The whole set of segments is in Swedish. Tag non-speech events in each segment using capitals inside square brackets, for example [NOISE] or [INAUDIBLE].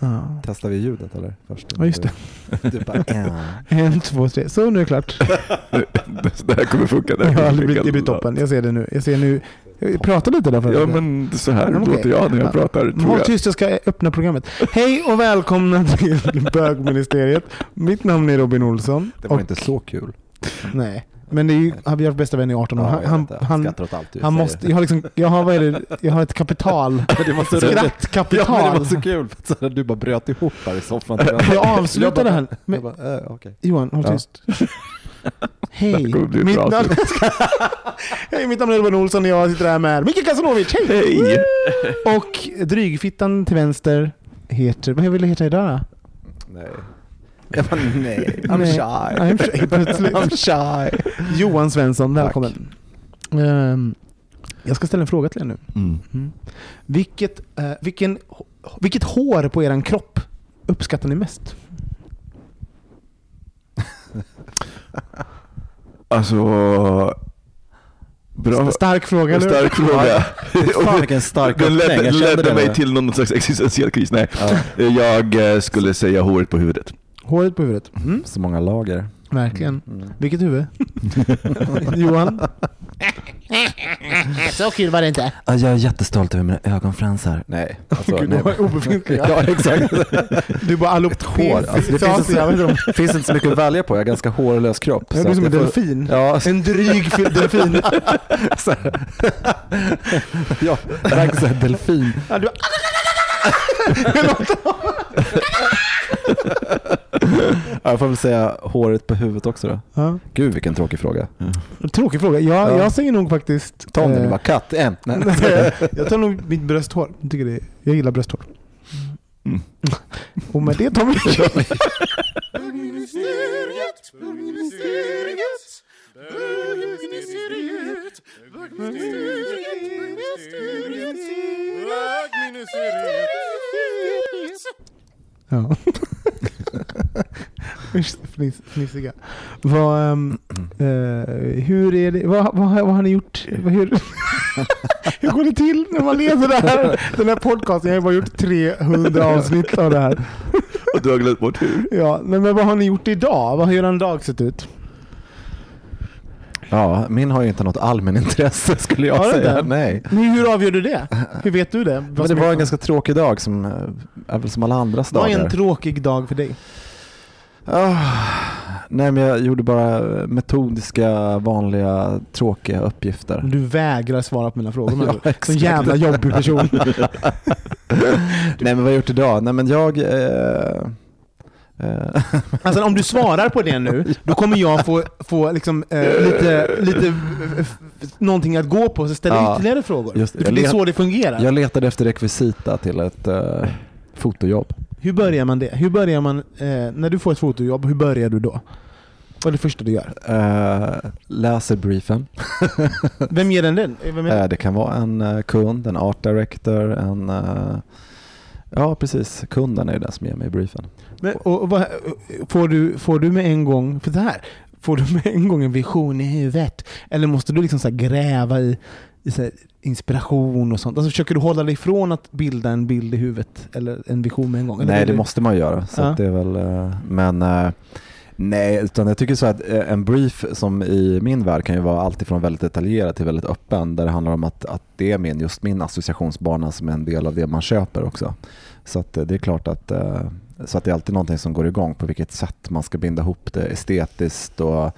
Ja. Testar vi ljudet eller? Först? Ja, just det. [LAUGHS] Du bara, ja. En, två, tre. Så nu är det klart. det här kommer funka. Det, här Ja, det, blir, det blir toppen. Jag ser det nu. Jag ser nu. Prata lite. För Ja, men så här okej. låter jag när jag Ja. pratar, tror Håll jag. tyst, jag ska öppna programmet. Hej och välkomna [LAUGHS] till bögministeriet. Mitt namn är Robin Olsson. Det var och, inte så kul. Nej, men det är ju, vi har varit bästa vän i 18 år. Ja, Han, jag han, han, allt du han säger. måste, jag har liksom, jag har, vad är det, jag har ett kapital. [LAUGHS] det var så roligt. Ja, men det Skrattkapital. var så kul för att så här, du bara bröt ihop här i soffan. Jag avslutar det här. Jag Men, bara, äh, okej. Johan, håll Ja. tyst. [LAUGHS] Hej, mitt namn, [LAUGHS] Hej, mitt namn är Robin Olsson och jag sitter här med Micke Kasanovic. Hej! Hej! Och drygfittan till vänster heter, vad vill det heta idag då? Nej. Jag bara, nej, I'm Nej. shy. I'm shy, plötsligt. I'm shy. Johan Svensson, välkommen. Ehm, jag ska ställa en fråga till er nu. Mm. Vilket, eh, vilken, vilket hår på er kropp uppskattar ni mest? [LAUGHS] Alltså... Bra. Stark fråga, eller? Stark fråga. [LAUGHS] Fan vilken stark Den ledde, ledde mig till någon slags [LAUGHS] existentiell kris. Nej, Ja. jag skulle säga håret på huvudet. Håret på huvudet. Mm, Så många lager. verkligen. Mm. Vilket huvud? [LAUGHS] Johan? Så kul var det inte. Ja, jag är jättestolt över mina ögonfransar. Nej, [LAUGHS] alltså, Gud, nej. obefintliga. [LAUGHS] Ja, exakt. Du bara allop Hår. Alltså, det finns, inte, så, finns inte så mycket att välja på. Jag har ganska hårlös kropp. Jag blir att som en delfin. Ja, En dryg delfin. så här. ja, verkligen delfin. Ja, du... [LAUGHS] Ja, Jag får väl säga håret på huvudet också då. ja. Gud vilken tråkig fråga. Tråkig fråga. Jag, Ja. jag säger nog faktiskt... Ta om den, eh, var katt, en. [LAUGHS] Nej. jag tar nog mitt brösthår. Jag, tycker det, jag gillar brösthår. Mm. [LAUGHS] Och med det tar vi... Ja. [LAUGHS] Fniss- Fnissiga. Vad, ehm, eh, hur är det, vad, vad, vad har ni gjort? Hur, [LAUGHS] hur går det till när man leder det här? Den här podcasten, jag har bara gjort 300 avsnitt av det här. [LAUGHS] Och du har glömt bort hur? Ja, men, vad har ni gjort idag? Vad har er dag sett ut? Ja, min har ju inte något allmänintresse skulle jag Har säga. inte? Nej. Men hur avgör du det? Hur vet du det? Men det var en ganska tråkig dag som eh, som alla andras Vad är dagar. en tråkig dag för dig? Ah, nej men jag gjorde bara metodiska, vanliga, tråkiga uppgifter. Du vägrar svara på mina frågor. [LAUGHS] Ja. Så jävla jobbig person. [LAUGHS] [LAUGHS] nej men vad har jag gjort idag? Nej men jag... Eh, eh, Alltså om du svarar på det nu, då kommer jag få, få liksom, eh, lite, lite eh, någonting att gå på, så ställa Ja, ytterligare frågor. just det. Är så det fungerar. jag letade efter rekvisita till ett eh, fotojobb. Hur börjar man det? Hur börjar man, eh, när du får ett fotojobb, hur börjar du då? Vad är det första du gör? Eh, läser briefen. [LAUGHS] Vem ger den den? Eh, Vem är Eh, det kan vara en eh, kund, en art director, en, Ja, precis. Kunden är ju den som ger mig briefen. Men, och, och vad, får, du, får du med en gång, för det här, får du med en gång en vision i huvudet? Eller måste du liksom så gräva i, inspiration och sånt? Alltså försöker du hålla dig ifrån att bilda en bild i huvudet eller en vision med en gång? Nej, det måste man göra. Så Ja. det är väl, eh, men eh, nej, utan jag tycker så att eh, en brief som i min värld kan ju vara alltifrån väldigt detaljerad till väldigt öppen där det handlar om att, att det är min, just min associationsbana som är en del av det man köper också. Så det är klart att så att det är alltid någonting som går igång på vilket sätt man ska binda ihop det estetiskt och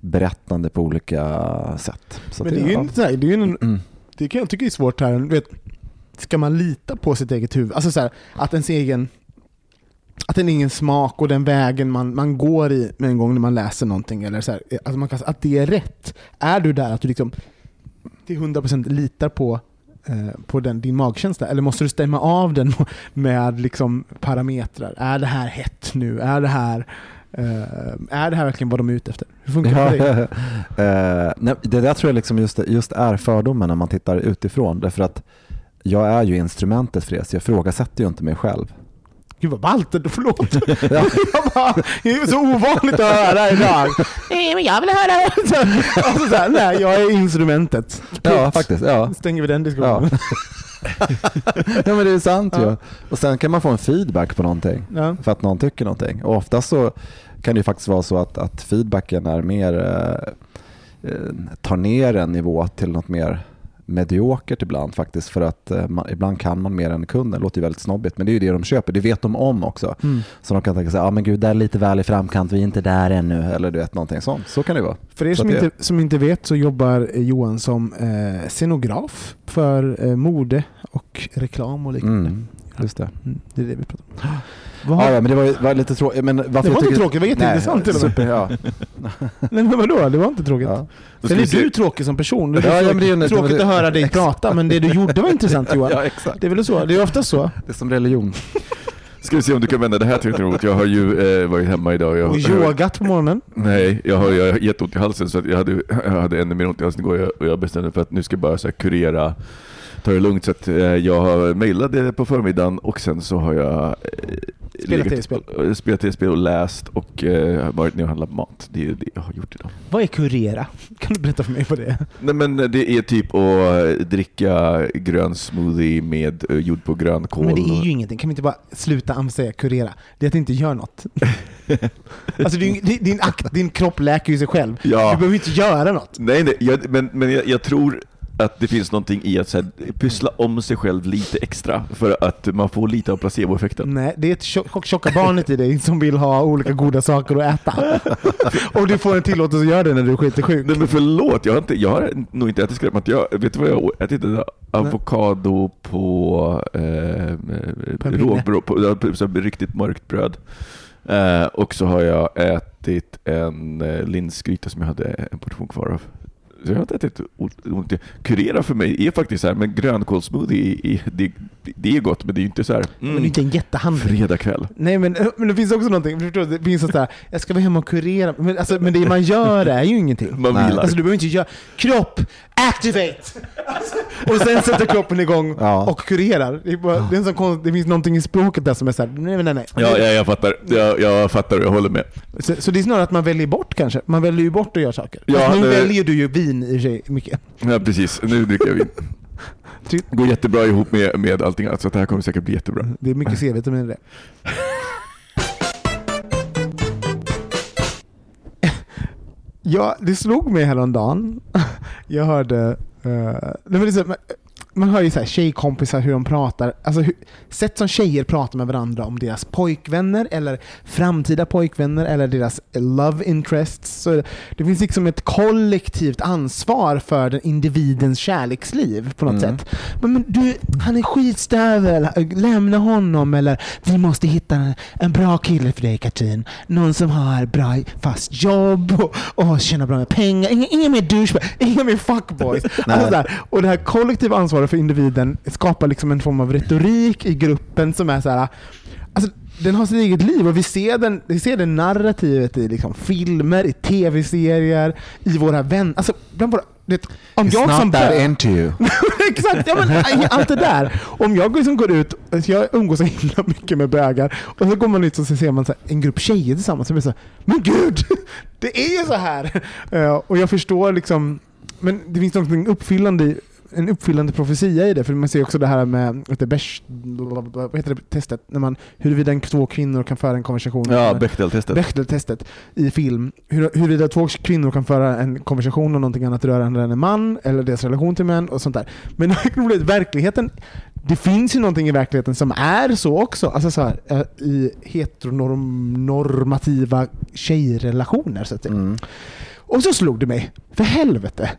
berättande på olika sätt. Så Men det är ju så här, det är en, Mm. det kan jag tycka är svårt här. Vet, ska man lita på sitt eget huvud? Alltså så här, att ens egen att den egen smak och den vägen man, man går i med en gång när man läser någonting, eller så här, alltså man kan, att det är rätt. Är du där att du liksom till 100% litar på, eh, på den, din magkänsla? Eller måste du stämma av den [LAUGHS] med liksom parametrar? Är det här hett nu? Är det här, är det här verkligen vad de är ute efter? Hur funkar det? [LAUGHS] Eh, nej, det där tror jag liksom just, just är fördomen när man tittar utifrån. Därför att jag är ju instrumentet för det, så jag ifrågasätter ju inte mig själv. Gud vad ballt, [LAUGHS] förlåt. [LAUGHS] jag bara, det är så ovanligt att höra idag. Nej, men jag vill höra. Så, alltså så här, nej, jag är instrumentet. Ja, Punkt. faktiskt. Ja. Stänger vi den diskussionen. ja, men det är sant Ja. ju. Och sen kan man få en feedback på någonting, Ja. för att någon tycker någonting. Och oftast så kan det ju faktiskt vara så att, att feedbacken är mer, eh, eh, tar ner en nivå till något mer mediokert ibland faktiskt för att eh, man, ibland kan man mer än kunden. Det låter ju väldigt snobbigt men det är ju det de köper. Det vet de om också. Mm. Så de kan tänka sig, ja ah, men gud, där är lite väl i framkant, vi är inte där ännu. Eller du vet, någonting sånt. Så kan det vara. För er som det- inte, som inte vet så jobbar eh, Johan som eh, scenograf för eh, mode och reklam och liknande. Mm, just det. Mm, det är det vi pratar om. [GASPS] Vad Ja, men det var, ju- var lite tråkigt. Men varför Det var jag inte tycker- tråkigt, det var jätteintressant till och med. super, ja. [LAUGHS] Nej men vadå, det var inte tråkigt. Ja. Då Sen ska är vi se. du tråkig som person. Det är Ja, tråkigt, ja, men det är ju- tråkigt att höra dig Exakt. prata, men det du gjorde var intressant [LAUGHS] Johan. ja, exakt. Det är väl så? Det är ofta så. Det är som religion. [LAUGHS] Ska vi se om du kan vända det här till något roligt. Jag har ju eh, varit hemma idag. Jag, Och yogat på morgonen. Nej, jag har, jag har jätteont i halsen så att jag, hade, jag hade ännu mer ont i halsen igår och jag, och jag bestämde mig för att nu ska jag bara så här kurera, ta det lugnt. Så att, eh, jag har mejlat det på förmiddagen och sen så har jag eh, Spelat tv-spel. eh, Spelat tv-spel och läst och eh, varit ner och handlat mat. Det är det jag har gjort idag. Vad är kurera? [LAUGHS] Kan du berätta för mig vad det är? Nej men det är typ att dricka grön smoothie med eh, gjord på grönkål. Men det är ju ingenting. Kan vi inte bara sluta säga kurera? Det är att inte göra något. [LAUGHS] alltså din, din, din, akt, din kropp läker ju sig själv. Ja. Du behöver inte göra något. Nej, nej jag, men, men jag, jag tror att det finns någonting i att så här, pyssla om sig själv lite extra för att man får lite av placeboeffekten. Nej, det är ett tjock, tjocka barnet i dig som vill ha olika goda saker att äta. Och du får en tillåtelse att göra det när du är skitsjuk. Nej men förlåt, jag har, inte, jag har nog inte ätit skräpmat. Jag, vet du vad jag har ätit? Avokado på, eh, rågbröd, på, på så här riktigt mörkt bröd. Eh, och så har jag ätit en eh, linsgryta som jag hade en portion kvar av. Så jag har inte ätit ont. Kurera för mig är faktiskt så här, men grönkålssmoothie, det, det är gott men det är ju inte så här Men det är mm, inte en jättehandling. fredag kväll. Nej men, men det finns också någonting, förstår du? Det finns så här, jag ska vara hemma och kurera, men, alltså, men det man gör är ju ingenting. Man Nej. vilar. Alltså du behöver inte göra, kropp, activate! Alltså, och sen sätter kroppen igång Ja. och kurerar. Det, är bara, det, är en sån konst, det finns någonting i språket där som är såhär, nej nej nej. Ja, ja, jag fattar. Jag, jag fattar och jag håller med. Så, så det är snarare att man väljer bort kanske, man väljer ju bort att göra saker. Ja, nu det- väljer du ju vin i och för sig mycket. Ja, precis. Nu dricker jag vin. [LAUGHS] Ty- Går jättebra ihop med, med allting annat, så det här kommer säkert bli jättebra. Det är mycket C-vitamin i det. [LAUGHS] Ja, det slog mig häromdagen. Jag hörde... Uh, nej men det så, man, hör ju så här tjejkompisar hur de pratar. Alltså hur, sätt som tjejer pratar med varandra om deras pojkvänner eller framtida pojkvänner eller deras love interests. Så det finns liksom ett kollektivt ansvar för den individens kärleksliv på något Mm. sätt. Men, men du, han är skitstövel, lämna honom eller vi måste hitta en, en bra kille för dig Katrin. Någon som har bra fast jobb och, och tjänar bra med pengar. Inga, inga mer douchebag, inga mer fuckboys. [LAUGHS] alltså där. Och det här kollektiva ansvaret för individen skapar liksom en form av retorik i gruppen som är så här. Alltså, den har sitt eget liv och vi ser, den, vi ser det narrativet i liksom filmer, i tv-serier, i våra vänner, alltså bland våra det, om It's jag som not that bög- into you. [LAUGHS] Exakt, ja, men, allt det där. Om jag liksom går ut, alltså jag umgås så himla mycket med bögar och så går man ut och så ser man så här, en grupp tjejer tillsammans. Så blir så här, men gud! [LAUGHS] Det är ju så här! Eh, och jag förstår liksom, men det finns något uppfyllande i en uppfyllande profetia i det, för man ser också det här med heter, Besch, vad heter det testet, när man, huruvida två kvinnor kan föra en konversation. Ja, Bechdel-testet. Bechdel-testet i film. Hur, huruvida två kvinnor kan föra en konversation om någonting annat rörande än en man, eller deras relation till män och sånt där. Men [LAUGHS] roligt, verkligheten, det finns ju någonting i verkligheten som är så också. Alltså så här, eh, i heteronormativa tjejrelationer så att säga. Mm. Och så slog det mig, för helvete.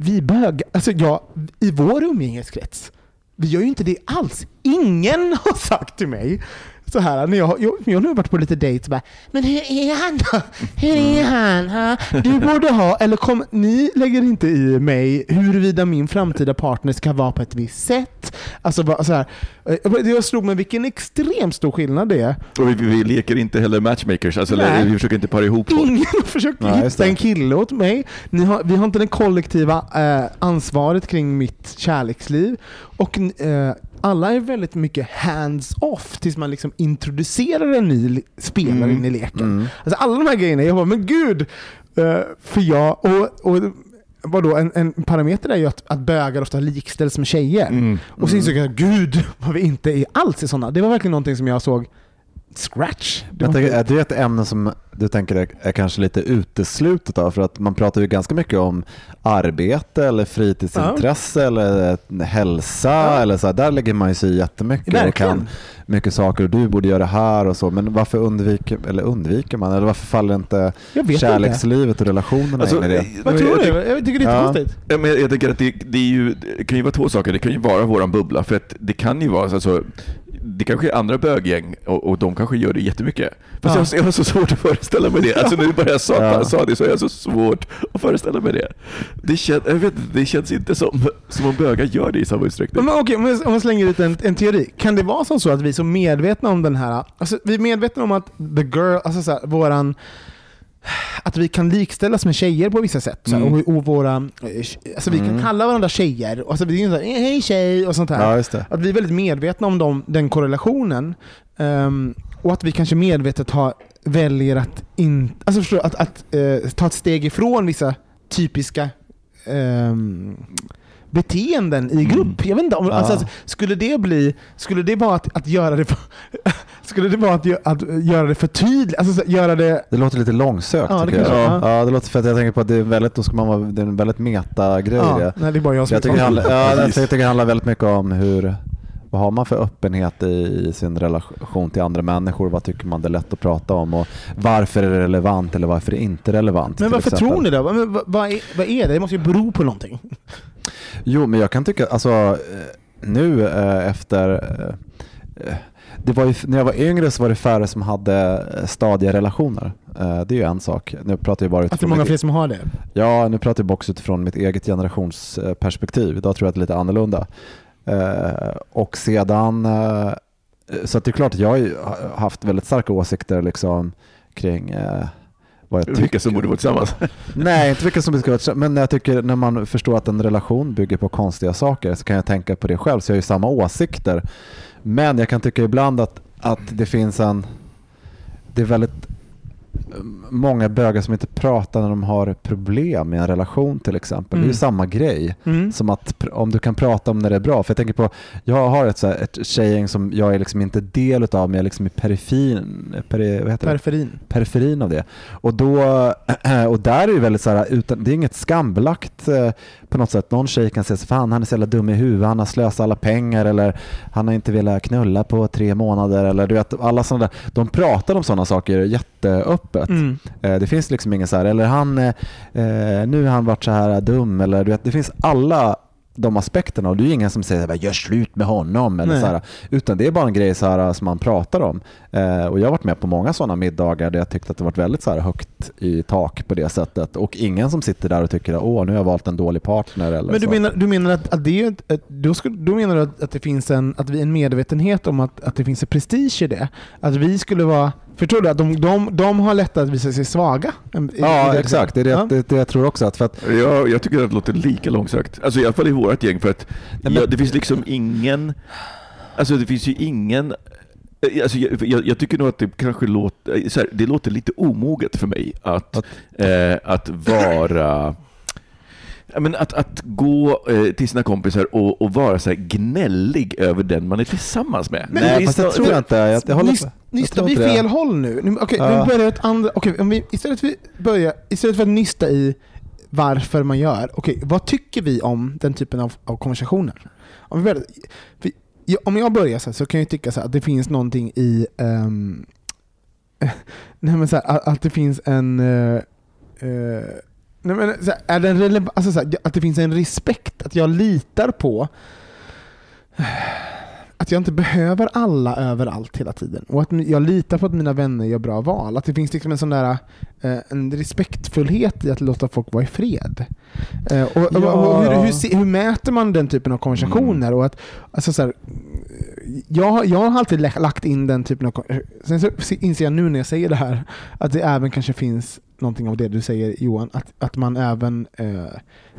Vi bög, alltså jag, i vår umgängeskrets, vi gör ju inte det alls. Ingen [LAUGHS] har sagt till mig så här, när jag, jag, jag har nu varit på lite dejt bara, men hur är han då? Hur är han? Ha? Du borde ha, eller kom, ni lägger inte i mig huruvida min framtida partner ska vara på ett visst sätt. Alltså bara så här, eh, jag slog mig vilken extremt stor skillnad det är. Och vi, vi leker inte heller matchmakers, alltså, eller, vi försöker inte para ihop folk. Ingen [LAUGHS] har försökt Nej, hitta en kille åt mig. Har, vi har inte det kollektiva eh, ansvaret kring mitt kärleksliv. Och eh, alla är väldigt mycket hands-off tills man liksom introducerar en ny spelare Mm. in i leken. Mm. Alltså alla de här grejerna, jag bara, men gud! Eh, för jag, och, och vadå, en, en parameter är ju att, att bögar ofta likställs med tjejer. Mm. Och så insåg jag, gud vad vi inte är alls är sådana. Det var verkligen någonting som jag såg scratch. Det Jag var tänker, är det ett ämne som du tänker är, är kanske lite uteslutet av? För att man pratar ju ganska mycket om arbete eller fritidsintresse eller hälsa. Ja. Eller så här, där lägger man ju sig jättemycket och Verkligen. kan mycket saker och du borde göra det här och så. Men varför undviker, eller undviker man? Eller varför faller inte Jag vet inte. kärlekslivet och relationerna Alltså, in i det? Vad tror jag, du? tycker- Jag tycker det är Ja. konstigt. Ja, men jag tänker att det, det, är ju, det kan ju vara två saker. Det kan ju vara våran bubbla, för att det kan ju vara alltså, det kanske är andra böggäng och, och de kanske gör det jättemycket. Fast Ja. jag, jag har så svårt att föreställa mig det. Alltså du bara sa, Ja. sa det så har jag så svårt att föreställa mig det. Det, kän, jag vet, det känns inte som, som om bögar gör det i samma utsträckning. Men okej, om jag- om jag slänger ut en, en teori. Kan det vara så att vi är så medvetna om den här... Alltså, vi är medvetna om att the girl, alltså så här, våran... Att vi kan likställas med tjejer på vissa sätt. Mm. och, och våra, eh, alltså vi kan Mm. kalla varandra tjejer. Och alltså, vi är så här, "Eh, hej tjej och sånt här. Ja. Att vi är väldigt medvetna om dem, den korrelationen. Ehm, och att vi kanske medvetet har, väljer att, in, alltså förstår, att, att eh, ta ett steg ifrån vissa typiska ehm, beteenden i grupp. Jag vet inte, om, Ja. alltså, skulle det bli, skulle det vara att, att göra det för, [LAUGHS] skulle det vara att, att göra det för tydligt? Alltså, så- göra det, Det låter lite långsökt Ja, det jag. kanske- Ja. det låter för att jag tänker på att det är väldigt, då ska man vara, det är en väldigt meta-grej ja, det. nej, det är bara jag som Jag tycker, det handlar, ja, jag Precis. tycker det handlar väldigt mycket om hur, vad har man för öppenhet i, sin relation till andra människor? Vad tycker man det är lätt att prata om? Och varför är det relevant eller varför är det inte relevant? Men varför exempel? tror ni det? Vad, är, vad är det? Det måste ju bero på någonting. Jo, men jag kan tycka, alltså eh, nu eh, efter eh, det var ju, när jag var yngre så var det färre som hade stadiga relationer. Det är ju en sak. Nu pratar jag bara Att det är utifrån många fler som har det. Ja, nu pratar jag också utifrån mitt eget generationsperspektiv. Idag tror jag att det är lite annorlunda. Och sedan, så att det är klart att jag har haft väldigt starka åsikter liksom kring vad jag tycker. Vilka [LAUGHS] som borde vara tillsammans. Nej, inte vilka som ska vara Men jag tycker när man förstår att en relation bygger på konstiga saker så kan jag tänka på det själv. Så jag har ju samma åsikter. Men jag kan tycka ibland att, att det finns en... Det är väldigt många bögar som inte pratar när de har problem i en relation till exempel. Det är Mm. ju samma grej. Mm. Som att om du kan prata om när det är bra. För jag tänker på, jag har ett, så här, ett tjejgäng som jag är liksom inte del utav men jag är liksom i periferin, peri, vad heter det? Periferin. periferin av det. Och, då, [CLEARS THROAT] och där är det väldigt så här, utan, det är inget skambelagt eh, på något sätt. Någon tjej kan säga så fan han är så jävla dum i huvudet, han har slösat alla pengar eller han har inte velat knulla på tre månader eller du vet alla sådana där. De pratar om sådana saker jätteöppet. Mm. Eh, Det finns liksom ingen så här, eller han, eh, eh, nu har han varit så här dum eller du vet, det finns alla de aspekterna och det är ingen som säger gör slut med honom eller Nej. så här, utan det är bara en grej så här, som man pratar om. Eh, och jag har varit med på många sådana middagar där jag tyckte att det varit väldigt så här, högt i tak på det sättet och ingen som sitter där och tycker att åh nu har jag valt en dålig partner eller Men du så. menar, du menar att, att det ett, då, skulle, då menar du att, att det finns en, att vi en medvetenhet om att, att det finns en prestige i det? Att vi skulle vara Förstår du? Att de, de, de har lättare att visa sig svaga. Ja, det- exakt. Det är det, Ja. det, det jag tror också. Att för att, Jag, jag tycker att det låter lika långsökt. Alltså i alla fall i vårt gäng för att men- ja, det finns liksom ingen, alltså det finns ju ingen eh, Alltså jag, jag, jag tycker nog att det kanske låter, eh, så här, det låter lite omoget för mig att, Att- eh, att vara men att, att gå eh, till sina kompisar och, och vara så här gnällig över den man är tillsammans med. Men nej, fast jag tror det- inte... Jag, jag håller jag Nystar vi inte det. fel håll nu? nu okej, Ja. vi börjar ett andra... Okej, om vi, istället, för att börja, istället för att nysta i varför man gör, okej, vad tycker vi om den typen av, av konversationer? Om, vi börjar, vi, om jag börjar så, här, så kan jag tycka så här, att det finns någonting i... ehm, [LAUGHS] nej men så här, att, att det finns en... eh, eh, nej men här, är det en releva- alltså här, att det finns en respekt, att jag litar på att jag inte behöver alla överallt hela tiden. Och att jag litar på att mina vänner gör bra val. Att det finns liksom en sån där eh, en respektfullhet i att låta folk vara i fred. Eh, och, och, Ja, och hur, hur, hur mäter man den typen av konversationer? Och att, alltså så här, jag, har- jag har alltid lagt in den typen av... kon- Sen så se- inser jag nu när jag säger det här att det även kanske finns någonting av det du säger Johan, att, att man även eh,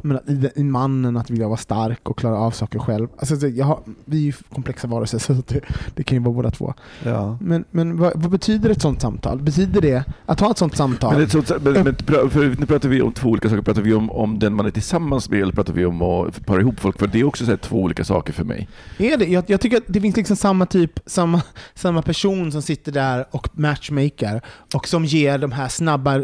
men att i, i mannen att vilja vara stark och klara av saker själv. Alltså, jag har, vi är ju komplexa varelser [LAUGHS] så det, det kan ju vara båda två. Ja. Men, men vad, vad betyder ett sånt samtal? Betyder det att ha ett sånt samtal? Men, ett sånt, men, men nu pratar vi om två olika saker. Pratar vi om, om den man är tillsammans med eller pratar vi om att para ihop folk? För det är också så två olika saker för mig. Är det? Jag, jag tycker att det finns liksom samma typ, samma, samma person som sitter där och matchmaker och som ger de här snabba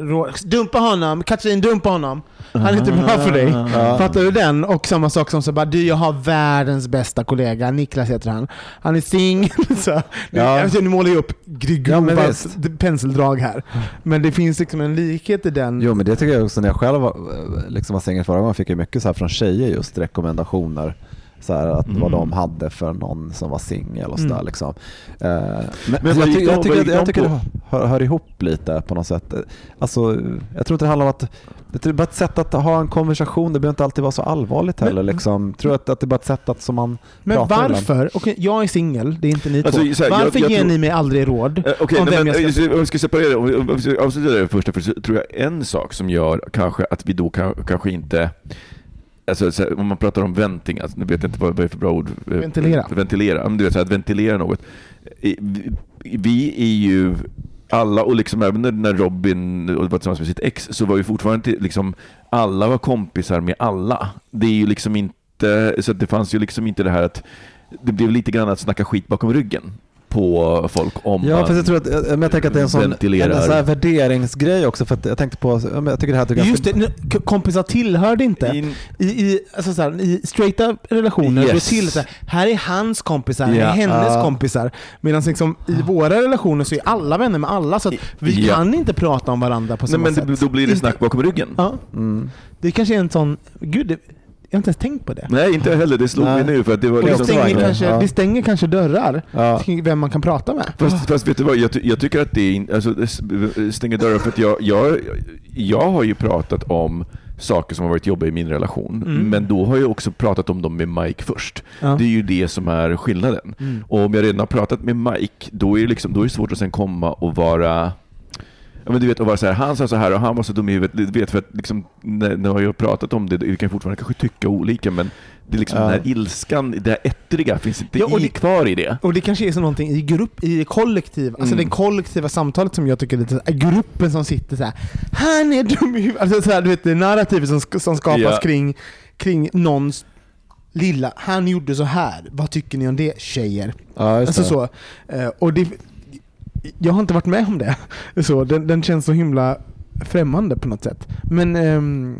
Dumpa honom! Katrin, dumpa honom! Han är inte bra för dig. [LAUGHS] Ja. Fattar du den? Och samma sak som så bara, du jag har världens bästa kollega, Niklas heter han. Han är singel. [LAUGHS] Ja. nu målar jag upp Ja, grova visst. penseldrag här. Men det finns liksom en likhet i den. Jo men det tycker jag också när jag själv var, liksom var singel förra gången fick jag mycket så här från tjejer just rekommendationer. Så här, att Mm. vad de hade för någon som var singel och sådär. Mm. Liksom. Eh, men vad jag, ty- de- jag tycker, jag de tycker det hör, hör ihop lite på något sätt. Alltså, jag tror inte det handlar om att det är bara ett sätt att ha en konversation. Det behöver inte alltid vara så allvarligt heller. Men- Liksom. Jag tror att, att det är bara ett sätt att som man Men varför? Okej, jag är singel, det är inte ni Alltså, två. här, jag- varför jag ger tror- ni mig aldrig råd? Eh, Okej, Om nej, vem men, jag ska- eh, om vi ska separera, om vi- om vi ska avsluta det första, för så tror jag en sak som gör kanske att vi då kan, kanske inte Alltså, så här, om man pratar om venting, alltså, nu vet jag inte vad vad det är för bra ord. Eh, Ventilera. Ventilera, men du vet, så här, att ventilera något. Vi, är ju alla, och liksom även när- Robin var tillsammans med sitt ex, så var vi fortfarande liksom, alla var kompisar med alla. Det är ju liksom inte, så att det fanns ju liksom inte det här att det blev lite grann att snacka skit bakom ryggen på folk om Ja, man fast jag tror att, men jag tänker att det är en sån en, ventilerar. sån här värderingsgrej också. För att jag tänkte på, jag tycker det här tycker jag Just det, nu- k- kompisar tillhörde inte. In- I, i, alltså så här, I straighta relationer Yes. till så här, här är hans kompisar, här Ja. är hennes Ja. kompisar. Medan liksom, i våra relationer så är alla vänner med alla, så att vi Ja. kan inte prata om varandra på Nej, samma men sätt. det, då blir det snack bakom ryggen. Ja, Mm. det kanske är en sån... Gud, det, jag har inte ens tänkt på det. Nej, inte jag heller. Det slog Nej. mig nu för att det var Och det liksom också stänger, kanske, Ja. det stänger kanske dörrar Ja. till vem man kan prata med. Fast, fast vet du vad, jag, jag tycker att det, in, alltså, det stänger dörrar för att jag, jag, jag har ju pratat om saker som har varit jobbiga i min relation, Mm. men då har jag också pratat om dem med Mike först. Ja. Det är ju det som är skillnaden. Mm. Och om jag redan har pratat med Mike, då är det, liksom, då är det svårt att sen komma och vara Ja, men du vet, och vara så här, han sa så här och han var så dum i huvudet. Du vet, för att liksom, när, när jag har pratat om det, vi kan fortfarande kanske tycka olika, men det är liksom Ja. den här ilskan, det här ettriga finns inte Ja, och i, det- kvar i det. Och det kanske är så någonting i grupp, i det kollektiv, alltså Mm. det kollektiva samtalet som jag tycker är lite är gruppen som sitter så här. Han är dum i huvudet. Alltså så här, du vet det narrativet som, som skapas Ja. kring, kring någons lilla, han gjorde så här. vad tycker ni om det tjejer? Ja, Alltså det. så. Eh, Och det, jag har inte varit med om det. Så, den, den känns så himla främmande på något sätt. Men um...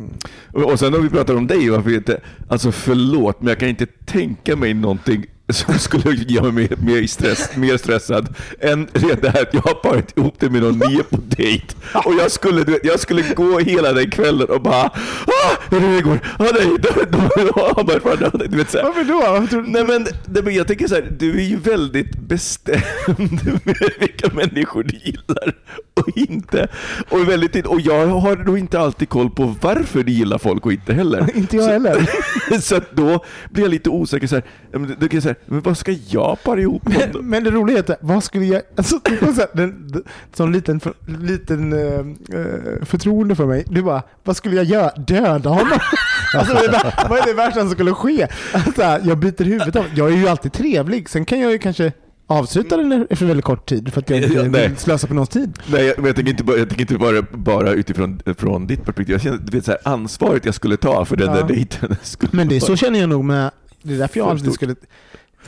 Och, och sen när vi pratar om dig, varför inte, alltså förlåt, men jag kan inte tänka mig någonting som skulle göra mig mer, stress, mer stressad än det här att jag har parat ihop det med någon ny på dejt. Och jag skulle, du jag skulle gå hela den kvällen och bara ah, hur är det går? Ah, nej, de, de, har börjat varandra. Du vet, så här. varför då? Du? Nej men, nej, men jag tänker så här, du är ju väldigt bestämd [LAUGHS] med vilka människor du gillar. Och inte. Och, väldigt, och jag har nog inte alltid koll på varför det gillar folk och inte heller. [LAUGHS] inte jag heller. [LAUGHS] Så, då blir jag lite osäker. Så här, då kan jag säga, men vad ska jag para ihop då? Men, men det roliga är att, vad skulle jag... Alltså, det var så här, den, den, som liten, för, liten eh, förtroende för mig. Du bara, vad skulle jag göra? Döda honom? [LAUGHS] alltså, det, vad är det värsta som skulle ske? Alltså, jag byter huvudet av Jag är ju alltid trevlig. Sen kan jag ju kanske avsluta den efter väldigt kort tid för att jag inte Ja, vill slösa på någons tid. Nej, men jag tänker inte bara, jag tänker inte bara, bara utifrån från ditt perspektiv. Jag känner du vet, så här, ansvaret jag skulle ta för den Ja. där dejten. [LAUGHS] Men det är så känner jag nog med... Det är därför jag stort. skulle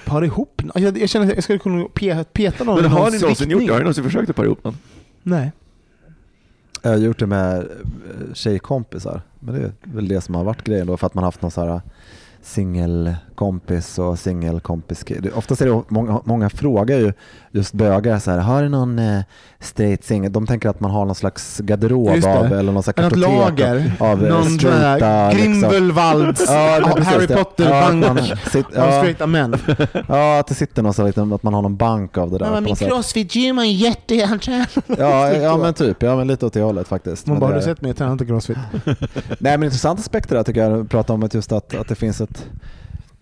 para ihop jag, jag känner att jag skulle kunna pe- peta någon Men har ni någonsin gjort det? Har ni någonsin försökt att para ihop någon? Nej. Jag har gjort det med eh, tjejkompisar. Men det är väl det som har varit grejen då för att man har haft någon så här singelkompis och singelkompis. Det- Oftast är det många, många frågar ju just bögar så här, har du någon eh, straight singel? De tänker att man har någon slags garderob det. av eller någon slags kartotek lager. av eh, Någon straighta, här liksom. Grindelwalds, Ja, Harry det. Potter, Ja, sit- av ja, straighta män. [LAUGHS] ja, att det sitter någon så liten- att man har någon bank av det där. Ja, min crossfit-gym är jättehjärtat. Ja, ja, men typ. Ja, men lite åt det hållet faktiskt. Man bara, har det- du sett mig? Jag tränar inte crossfit. [LAUGHS] Nej men intressant aspekter där tycker jag, att prata om att just att, att det finns ett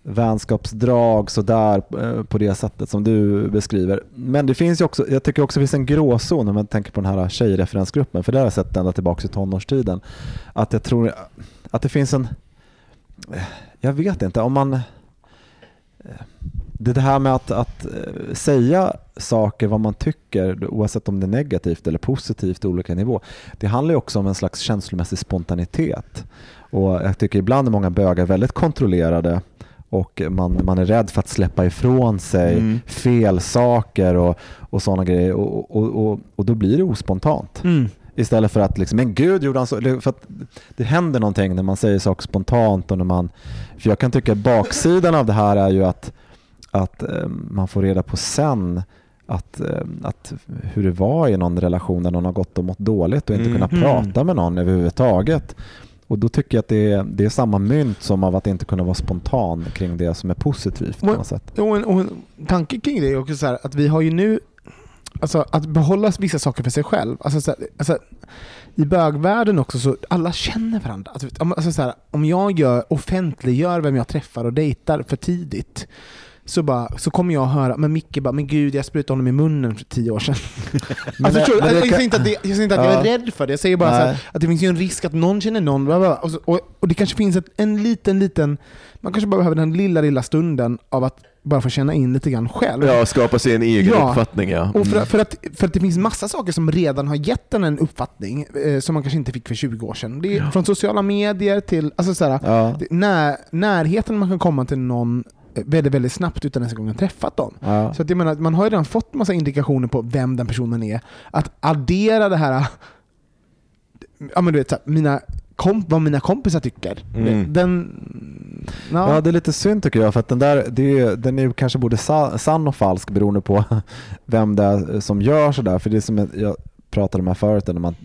vänskapsdrag sådär eh, på det sättet som du beskriver. Men det finns ju också, jag tycker också det finns en gråzon om man tänker på den här tjejreferensgruppen, för det har jag sett ända tillbaka i tonårstiden. Att jag tror att det finns en, jag vet inte, om man det här med att, att eh, säga saker, vad man tycker, oavsett om det är negativt eller positivt på olika nivå. Det handlar ju också om en slags känslomässig spontanitet. Och jag tycker ibland är många bögar väldigt kontrollerade och man, man är rädd för att släppa ifrån sig Mm. fel saker och, och sådana grejer och, och, och, och då blir det ospontant. Mm. Istället för att liksom, men gud gjorde han så? För att det händer någonting när man säger saker spontant och när man, för jag kan tycka att baksidan av det här är ju att, att eh, man får reda på sen att, eh, att hur det var i någon relation där någon har gått och mått dåligt och inte Mm. kunnat Mm. prata med någon överhuvudtaget. Och då tycker jag att det är, det är samma mynt som av att inte kunna vara spontan kring det som är positivt på något sätt. Och en, och en tanke kring det är också så här, att vi har ju nu, alltså att behålla vissa saker för sig själv. Alltså, så här, alltså, I bögvärlden också så alla känner varandra. Alltså, om- alltså, så här, om jag gör, offentliggör vem jag träffar och dejtar för tidigt så, bara, så kommer jag höra, men Micke bara, men gud jag sprutade honom i munnen för tio år sedan. [LAUGHS] Men alltså, det- förstår du? men jag, kan- säger inte att, det, jag säger inte att jag är Ja. rädd för det, jag säger bara här, att det finns ju en risk att någon känner någon, bla bla. Och, så, och, och det kanske finns ett, en liten, liten, man kanske bara behöver den lilla, lilla stunden av att bara få känna in lite grann själv. Ja, skapa sig en egen Ja. uppfattning ja. Och för, Mm. för, att, för att det finns massa saker som redan har gett en en uppfattning eh, som man kanske inte fick för 20 år sedan. Det är från sociala medier till alltså såhär, Ja. när, närheten man kan komma till någon väldigt, väldigt snabbt utan ens en gång träffat dem. Ja. Så att jag menar, man har ju redan fått massa indikationer på vem den personen är. Att addera det här, ja men du vet, så här, mina komp, vad mina kompisar tycker. Mm. Den, ja. Ja, det är lite synd tycker jag för att den där, det är, den är ju kanske både sa- sann och falsk beroende på [LAUGHS] vem det är som gör sådär. För det är som jag pratade med förut när man,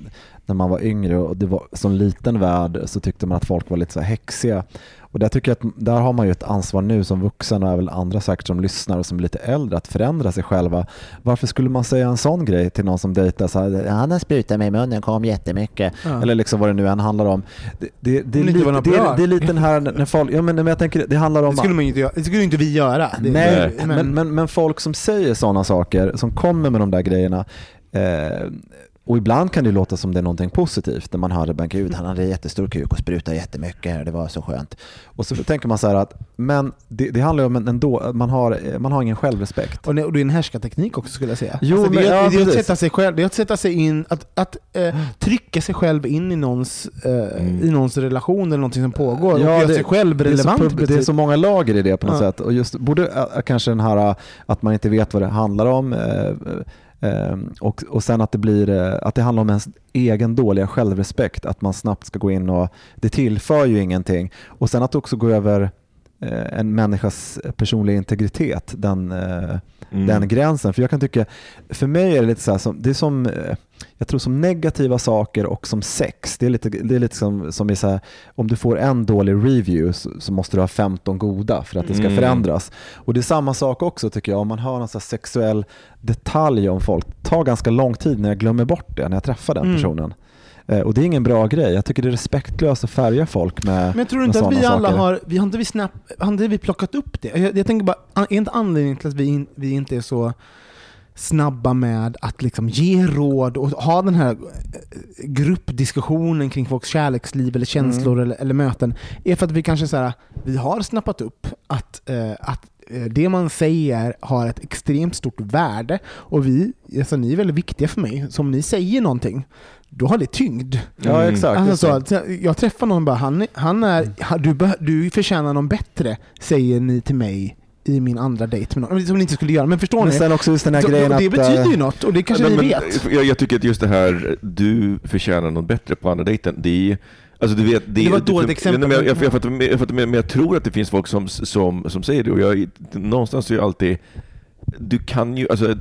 när man var yngre och det var som liten värld så tyckte man att folk var lite så här häxiga. Och där tycker jag att där har man ju ett ansvar nu som vuxen och även andra säkert som lyssnar och som är lite äldre att förändra sig själva. Varför skulle man säga en sån grej till någon som dejtar så här, han har sprutat mig i munnen, kom jättemycket. Ja. Eller liksom vad det nu än handlar om. Det, det, det, det, berör. det är lite den här när folk, ja men, men jag tänker det handlar om det skulle man inte. Det skulle vi göra. Det, Nej, det- men, men, men folk som säger sådana saker, som kommer med de där grejerna eh, och ibland kan det låta som det är någonting positivt när man hör det, gud han hade jättestor kuk och sprutade jättemycket, det var så skönt. Och så tänker man så här att, men det, det handlar ju om en, ändå, man har, man har ingen självrespekt. Och det, och det är en härskarteknik också skulle jag säga. Jo, alltså, det, men- är, ja, det, är att sätta sig själv, det är att sätta sig in, att, att eh, trycka sig själv in i någons, eh, Mm. i någons relation eller någonting som pågår och Ja, göra det- sig själv Det är, så, relevant. det är så många lager i det på något Ja. sätt. Och just, både äh, kanske den här äh, att man inte vet vad det handlar om eh, eh, Ehm, och, och sen att det, blir, eh, att det handlar om ens egen dåliga självrespekt. Att man snabbt ska gå in och det tillför ju ingenting. Och sen att det också går över eh, en människas personliga integritet. Den, eh, Mm. den gränsen. För jag kan tycka, för mig är det lite så här, som, det är som, eh, jag tror som negativa saker och som sex, det är lite, det är lite som, som är så här, om du får en dålig review så, så måste du ha 15 goda för att det ska Mm. förändras. Och det är samma sak också tycker jag, om man har någon så sexuell detalj om folk, det tar ganska lång tid när jag glömmer bort det när jag träffar den Mm. personen. Eh, Och det är ingen bra grej. Jag tycker det är respektlöst att färga folk med Men tror med inte att vi alla saker. har, vi har inte vi, snap, har inte vi plockat upp det? Jag, jag tänker bara, är inte anledningen till att vi, in, vi inte är så snabba med att liksom ge råd och ha den här eh, gruppdiskussionen kring folks kärleksliv eller känslor Mm. eller, eller möten, är för att vi kanske så här, vi har snappat upp att, eh, att det man säger har ett extremt stort värde och vi, alltså ni är väldigt viktiga för mig, så om ni säger någonting, då har det tyngd. Ja Mm. exakt. Alltså, så, att jag- träffar någon och bara, han, han är, du, du förtjänar någon bättre, säger ni till mig i min andra dejt med någon. Som ni inte skulle göra, men förstår Men ni? sen också just den här Så- grejen och det att... betyder ju eh, något och det kanske Nej, ni men, vet. Jag, jag tycker att just det här, du förtjänar något bättre på andra dejten, det är Alltså du vet, Det var ett dåligt exempel. Jag, jag, jag, fattar, jag, fattar, men jag tror att det finns folk som, som, som säger det och jag, någonstans är jag alltid, du kan ju, alltså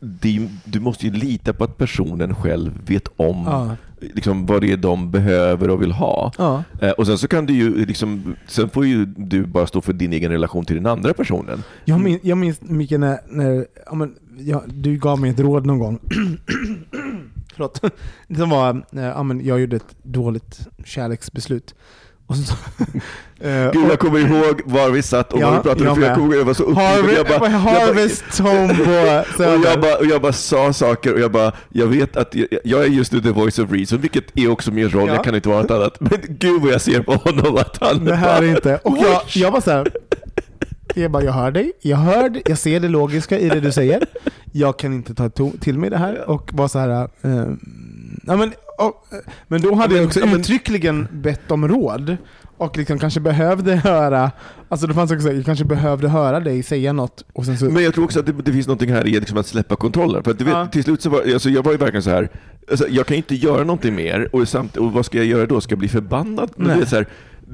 det, du måste ju lita på att personen själv vet om Ja. liksom, vad det är de behöver och vill ha. Ja. Eh, och sen så kan du ju, liksom, sen får ju du bara stå för din egen relation till den andra personen. Jag, minns, jag minns mycket när, när ja, men, du gav mig ett råd någon gång. [CLEARS THROAT] Förlåt. [LAUGHS] Som var, eh, ja, men jag gjorde ett dåligt kärleksbeslut. Och så, [LAUGHS] eh, Gud, jag kommer ihåg var vi satt och Ja, vad vi pratade jag om, för jag kommer jag var så uppgiven. Jag bara- jag bara- Harvest Home på [LAUGHS] Och jag, bara, och jag bara sa saker och jag bara, jag vet att jag, jag är just nu the voice of reason, vilket är också min roll, Ja. jag kan inte vara något annat. Men gud vad jag ser på honom att han Det här är inte... Och jag, jag var så här. Jag bara, jag hör dig, jag hör, jag ser det logiska i det du säger. Jag kan inte ta till mig det här och var så här. eh, ja, men, och, men då hade Ja, jag också uttryckligen bett om råd. Och liksom kanske behövde höra, alltså det fanns också, jag kanske behövde höra dig säga något. Och så, Men jag tror också att det, det finns någonting här i liksom att släppa kontrollen. För du vet, Ja. till slut så var alltså jag var ju verkligen så här. Alltså jag kan inte göra någonting mer och, samt, och vad ska jag göra då? Ska jag bli förbannad? Men Nej. det, är så här,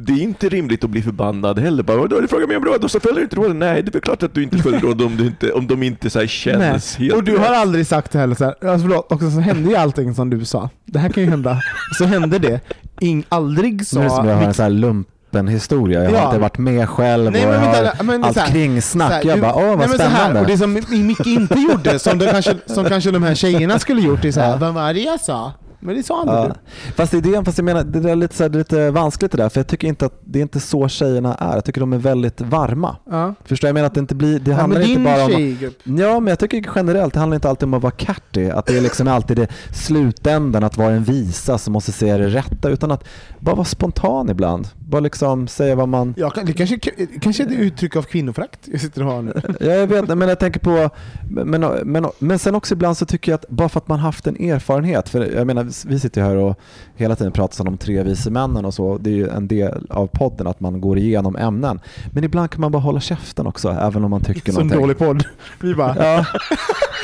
det är inte rimligt att bli förbannad heller. Bara, då du frågar mig om råd och så följer du inte råden. Nej, det är klart att du inte följer råd om, du inte, om de inte så här känns Nej. helt Och du rätt. har aldrig sagt det heller så här, alltså förlåt, också så hände ju allting som du sa. Det här kan ju hända. Så hände det. Ing, aldrig sa... Nu är det som jag har en sån här lumpen historia. Jag har Ja. inte varit med själv Nej, och men jag vänta, har men det är allt så här- kringsnack. Så här, jag bara, åh vad nej, så här, spännande. och det som Micke inte gjorde, som, de kanske, som kanske de här tjejerna skulle gjort, är så här, Ja. vad var det jag sa? Men det sa aldrig Ja. Fast idén, fast jag menar, det är lite, så här, det är lite vanskligt det där, för jag tycker inte att det är inte så tjejerna är. Jag tycker de är väldigt varma. Ja. Förstår jag? Menar att det inte blir, det Ja, handlar inte bara om... tjejgrupp. Ja, men jag tycker generellt, det handlar inte alltid om att vara catty, att det är liksom alltid det slutändan att vara en visa som måste säga det rätta, utan att bara vara spontan ibland. Bara liksom säga vad man... Ja, det kanske, kanske är ett uttryck av kvinnoförakt jag sitter och har nu. [LAUGHS] Ja, jag vet, men jag tänker på, men, men, men sen också ibland så tycker jag att bara för att man haft en erfarenhet, för jag menar vi sitter ju här och hela tiden pratar om tre vise männen och så, det är ju en del av podden att man går igenom ämnen. Men ibland kan man bara hålla käften också, även om man tycker Som någonting. dålig podd. Vi bara... Ja,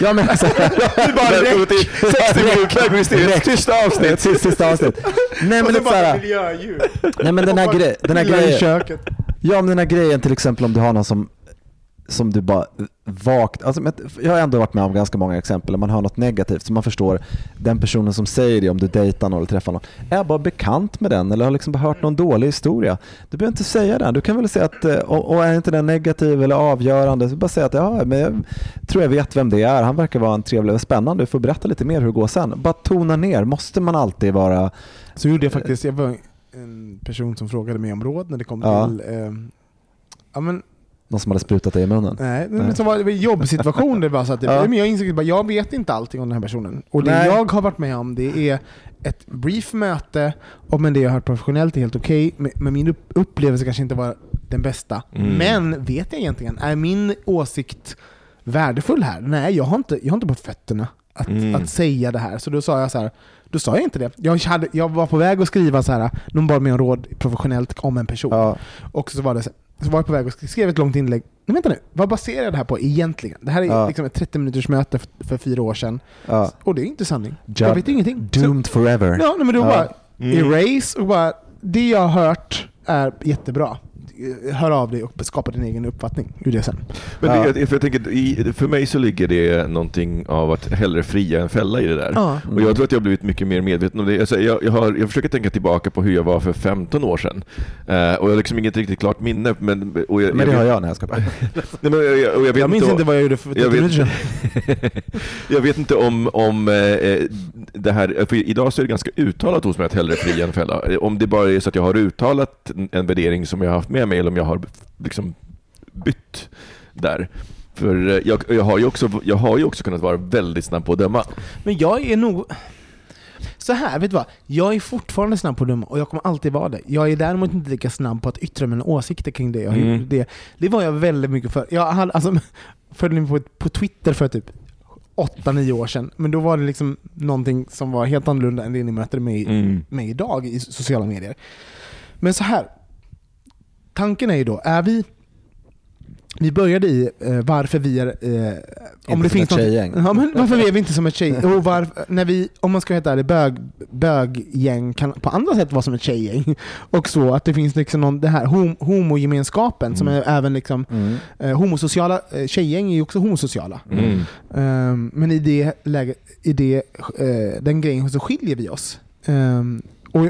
ja men [LAUGHS] alltså, Välkommen till 60 minuter tysta avsnitt. Sista, sista avsnitt. Nej men så lite bara såhär, miljöljud. nej men den här, Grej, den här i grejen, köket. Ja men den här grejen till exempel om du har någon som, som du bara vagt, alltså, jag har ändå varit med om ganska många exempel där man har något negativt så man förstår den personen som säger det om du dejtar någon eller träffar någon, är jag bara bekant med den eller har liksom bara hört någon dålig historia. Du behöver inte säga den, du kan väl säga att, eh, och, och är inte den negativ eller avgörande, så bara säga att ja, men jag tror jag vet vem det är, han verkar vara en trevlig och spännande, du får berätta lite mer hur det går sen. Bara tona ner, måste man alltid vara Så gjorde jag faktiskt, jag var en person som frågade mig om råd när det kom Ja. till eh, ja, men, någon som hade sprutat dig i munnen? Nej, Nej. men så var det en jobbsituation där det var så att [LAUGHS] Ja. men jag insåg att jag vet inte allting om den här personen. Och det Nej. jag har varit med om det är ett brief möte, och men det jag har hört professionellt är helt okej, men, men min upp- upplevelse kanske inte var den bästa. Mm. Men vet jag egentligen, är min åsikt värdefull här? Nej, jag har inte, jag har inte på fötterna att, Mm. att säga det här. Så då sa jag så här, då sa jag inte det. Jag, hade, jag var på väg att skriva så här, någon bad mig om råd professionellt om en person. Ja, Och så var, det, så så var jag på väg och skrev ett långt inlägg. Men vänta nu, vad baserar jag det här på egentligen? Det här är Ja. liksom ett 30 minuters möte för, för fyra år sedan. ja. Och det är inte sanning. Ja. Jag vet ingenting. Så, Doomed forever. ja, nej, men då bara Mm. erase och bara, det jag har hört är jättebra. Eh, hör av dig och skapa din egen uppfattning ur det sen. Men det, för, jag tänker, för mig så ligger det någonting av att hellre fria än fälla i det där. Ja. Och jag tror att jag har blivit mycket mer medveten om det. Alltså, jag, jag, har, jag försöker tänka tillbaka på hur jag var för 15 år sedan. Eh, och jag har liksom inget riktigt klart minne. Men, och jag, Men det jag, har jag när jag ska. [LAUGHS] Nej, men jag, jag, vet Jag minns inte, inte vad jag gjorde för jag 30 minuter sedan. [LAUGHS] jag vet inte om, om eh, det här, för idag så är det ganska uttalat hos mig att hellre fria än fälla. Om det bara är så att jag har uttalat en värdering som jag har haft med mig eller om jag har liksom bytt där. För eh, jag, jag, har ju också, jag har ju också kunnat vara väldigt snabb på att döma. Men jag är nog... Så här, vet du vad? Jag är fortfarande snabb på att döma och jag kommer alltid vara det. Jag är däremot inte lika snabb på att yttra mina åsikter kring det jag Mm. Det, det var jag väldigt mycket för. Jag hade, alltså, [LAUGHS] följde mig på, på Twitter för typ 8-9 år sedan, men då var det liksom någonting som var helt annorlunda än det ni möter mig, Mm. mig idag i sociala medier. Men så här. Tanken är ju då, är vi... Vi började i eh, varför vi är... Eh, om det finns något- tjejgäng. Ja, men varför är vi inte som ett tjej? Och var, när vi, om man ska vara helt ärlig, bög, böggäng kan på andra sätt vara som ett tjejgäng. Och så att det finns liksom någon, det här hom, homogemenskapen som är även liksom, Mm. eh, homosociala, eh, tjejgäng är ju också homosociala. Mm. Ehm, men i det läget, i det, eh, den grejen så skiljer vi oss. Ehm, och,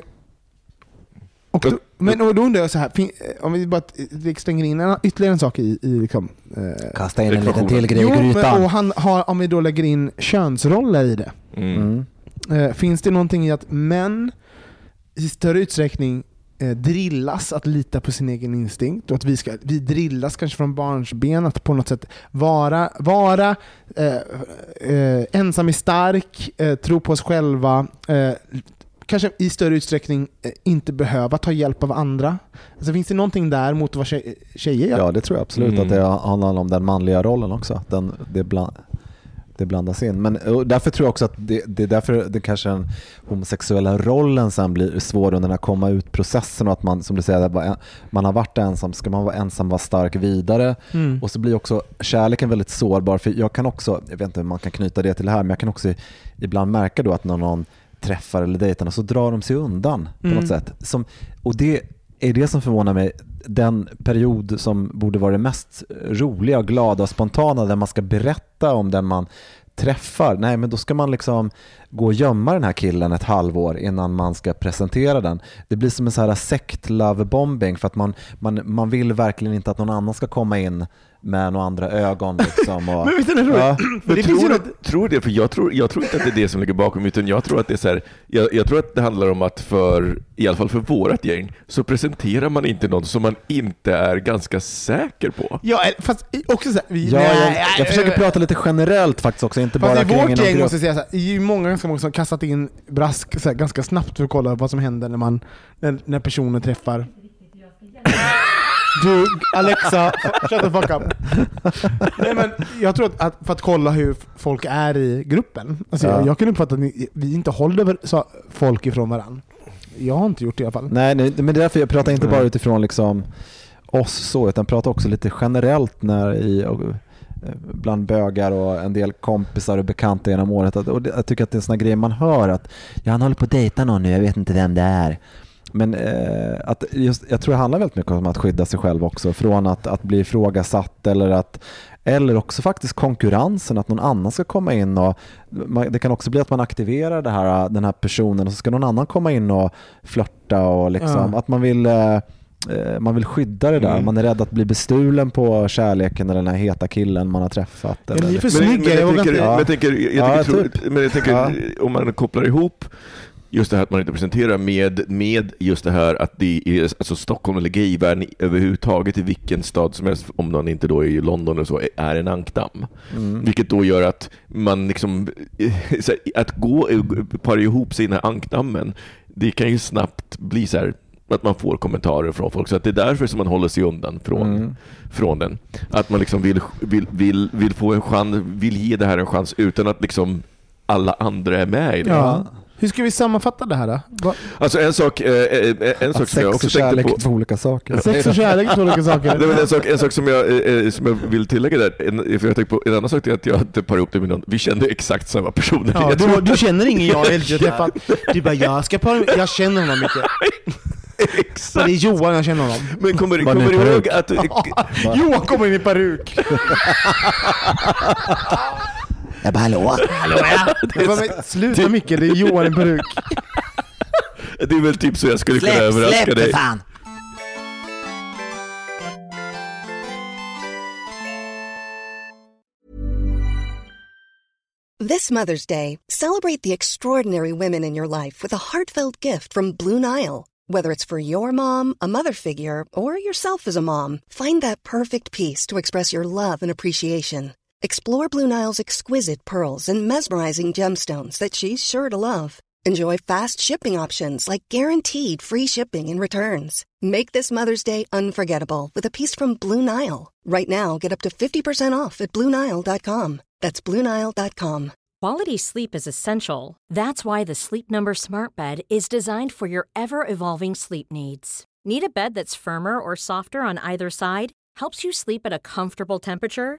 och, då, men, och då undrar jag så här, eh, om vi bara eh, slänger in en, ytterligare en sak i, i liksom, eh, Kasta in en liten till grej Jo, i men, grytan. och han har, om vi då lägger in könsroller i det. Mm. Mm. Eh, finns det någonting i att män i större utsträckning eh, drillas att lita på sin egen instinkt och att vi, ska, vi drillas kanske från barnsben att på något sätt vara, vara eh, eh, ensam är stark, eh, tro på oss själva, eh, kanske i större utsträckning eh, inte behöva ta hjälp av andra. Alltså, finns det någonting där mot vad tjej, tjejer gör? Ja, det tror jag absolut Mm. att det handlar om den manliga rollen också. Den, det, bland, det blandas in. Men och därför tror jag också att det, det är därför det kanske den homosexuella rollen sen blir svår under den här komma ut-processen och att man, som du säger, man har varit ensam, ska man vara ensam, vara stark vidare. Mm. Och så blir också kärleken väldigt sårbar. För jag kan också, jag vet inte hur man kan knyta det till det här, men jag kan också ibland märka då att när någon träffar eller dejtar så drar de sig undan på Mm. något sätt. Som, och det är det som förvånar mig. Den period som borde vara det mest roliga, glada och spontana där man ska berätta om den man träffar. Nej, men då ska man liksom gå och gömma den här killen ett halvår innan man ska presentera den. Det blir som en så här sekt love bombing för att man, man, man vill verkligen inte att någon annan ska komma in med några andra ögon. Liksom och, [LAUGHS] Men vet du, det är roligt. ja. För [CLEARS THROAT] Men det tror, något, du, tror det? För jag tror, jag tror inte att det är det som ligger bakom, utan jag tror att det är så här, jag, jag tror att det handlar om att för, i alla fall för vårt gäng, så presenterar man inte någon som man inte är ganska säker på. ja, fast också så här, vi, Ja, nej, jag, nej, jag försöker nej, prata lite generellt faktiskt också, inte bara i vårt gäng grupp. måste jag säga så här, det är ju många ganska många som kastat in brask så här, ganska snabbt för att kolla vad som händer när, man, när, när personen träffar. Du, Alexa, shut the fuck up. Nej, men jag tror att, att för att kolla hur folk är i gruppen. Alltså, Ja. jag, jag kan uppfatta att ni, vi inte håller folk ifrån varandra. Jag har inte gjort det i alla fall. Nej, nej, men det är därför jag pratar inte Nej. bara utifrån liksom oss så, utan pratar också lite generellt när i, och, eh, bland bögar och en del kompisar och bekanta genom året. Att, och det, jag tycker att det är en sån här grej man hör att ja, han håller på att dejta någon nu, jag vet inte vem det är. Men eh, att just, jag tror det handlar väldigt mycket om att skydda sig själv också från att, att bli ifrågasatt eller att eller också faktiskt konkurrensen, att någon annan ska komma in och man, det kan också bli att man aktiverar det här, den här personen och så ska någon annan komma in och flörta och liksom, Ja. att man vill eh, eh, man vill skydda det där. Mm. Man är rädd att bli bestulen på kärleken eller den här heta killen man har träffat. Ja, Eller, ni är för snygga. men, jag jag vågar tänker, inte- men jag tänker, jag Ja, tänker, typ. men jag tänker om man kopplar ihop just det här att man inte presenterar med, med just det här att det är, alltså Stockholm eller gayvärlden överhuvudtaget i vilken stad som helst, om någon inte då är i London eller så, är en ankdamm. mm. Vilket då gör att man liksom, här, att gå, para ihop sig i den här ankdammen, det kan ju snabbt bli så här att man får kommentarer från folk. Så att det är därför som man håller sig undan från, Mm. från den. Att man liksom vill, vill, vill, vill få en chans, vill ge det här en chans utan att liksom alla andra är med i det. Ja. Hur ska vi sammanfatta det här då? Va- Alltså en sak, eh, eh, en sak som jag sex också och tänkte kärlek på. är två olika saker. Sex och kärlek är två olika saker. Nej, men en, sak, en sak som jag, eh, som jag vill tillägga där, en, för jag tänkte på, en annan sak är att jag inte parar ihop det med någon, vi kände exakt samma personer. Ja, du, du känner ingen jag eller jag träffat. [LAUGHS] Du bara, jag ska para, jag känner honom mycket. Så det är Johan jag känner honom. Men kommer, Var kommer du ihåg att... [LAUGHS] Johan kommer in i peruk. [LAUGHS] Jag bara hallå? [LAUGHS] Jag bara, [LAUGHS] men Sluta Micke, det är Johan i peruk. [LAUGHS] Det är väl typ så jag skulle kunna överraska dig. fan! This Mother's Day, celebrate the extraordinary women in your life with a heartfelt gift from Blue Nile. Whether it's for your mom, a mother figure, or yourself as a mom, find that perfect piece to express your love and appreciation. Explore Blue Nile's exquisite pearls and mesmerizing gemstones that she's sure to love. Enjoy fast shipping options like guaranteed free shipping and returns. Make this Mother's Day unforgettable with a piece from Blue Nile. Right now, get up to 50% off at BlueNile.com. That's BlueNile.com. Quality sleep is essential. That's why the Sleep Number Smart Bed is designed for your ever evolving sleep needs. Need a bed that's firmer or softer on either side? Helps you sleep at a comfortable temperature?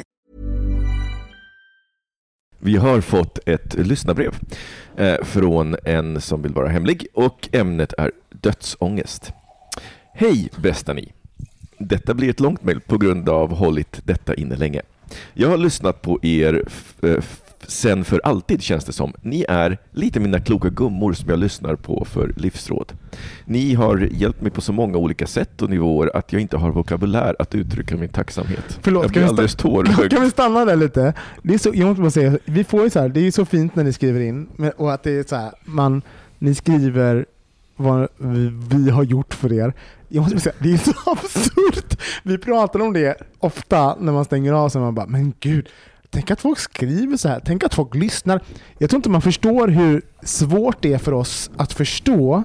Vi har fått ett lyssnarbrev eh, från en som vill vara hemlig och ämnet är dödsångest. Hej bästa ni! Detta blir ett långt mejl på grund av hållit detta inne länge. Jag har lyssnat på er eh, sen för alltid känns det som. Ni är lite mina kloka gummor som jag lyssnar på för livsråd. Ni har hjälpt mig på så många olika sätt och nivåer att jag inte har vokabulär att uttrycka min tacksamhet. Förlåt, jag kan blir alldeles tårögd. [LAUGHS] kan vi stanna där lite? Det är så, jag måste bara säga, vi får så här, det är så fint när ni skriver in och att det är så här, man, ni skriver vad vi, vi har gjort för er. Jag måste säga, det är så [LAUGHS] absurt. Vi pratar om det ofta när man stänger av sig. Man bara, men gud, tänk att folk skriver så här. Tänk att folk lyssnar. Jag tror inte man förstår hur svårt det är för oss att förstå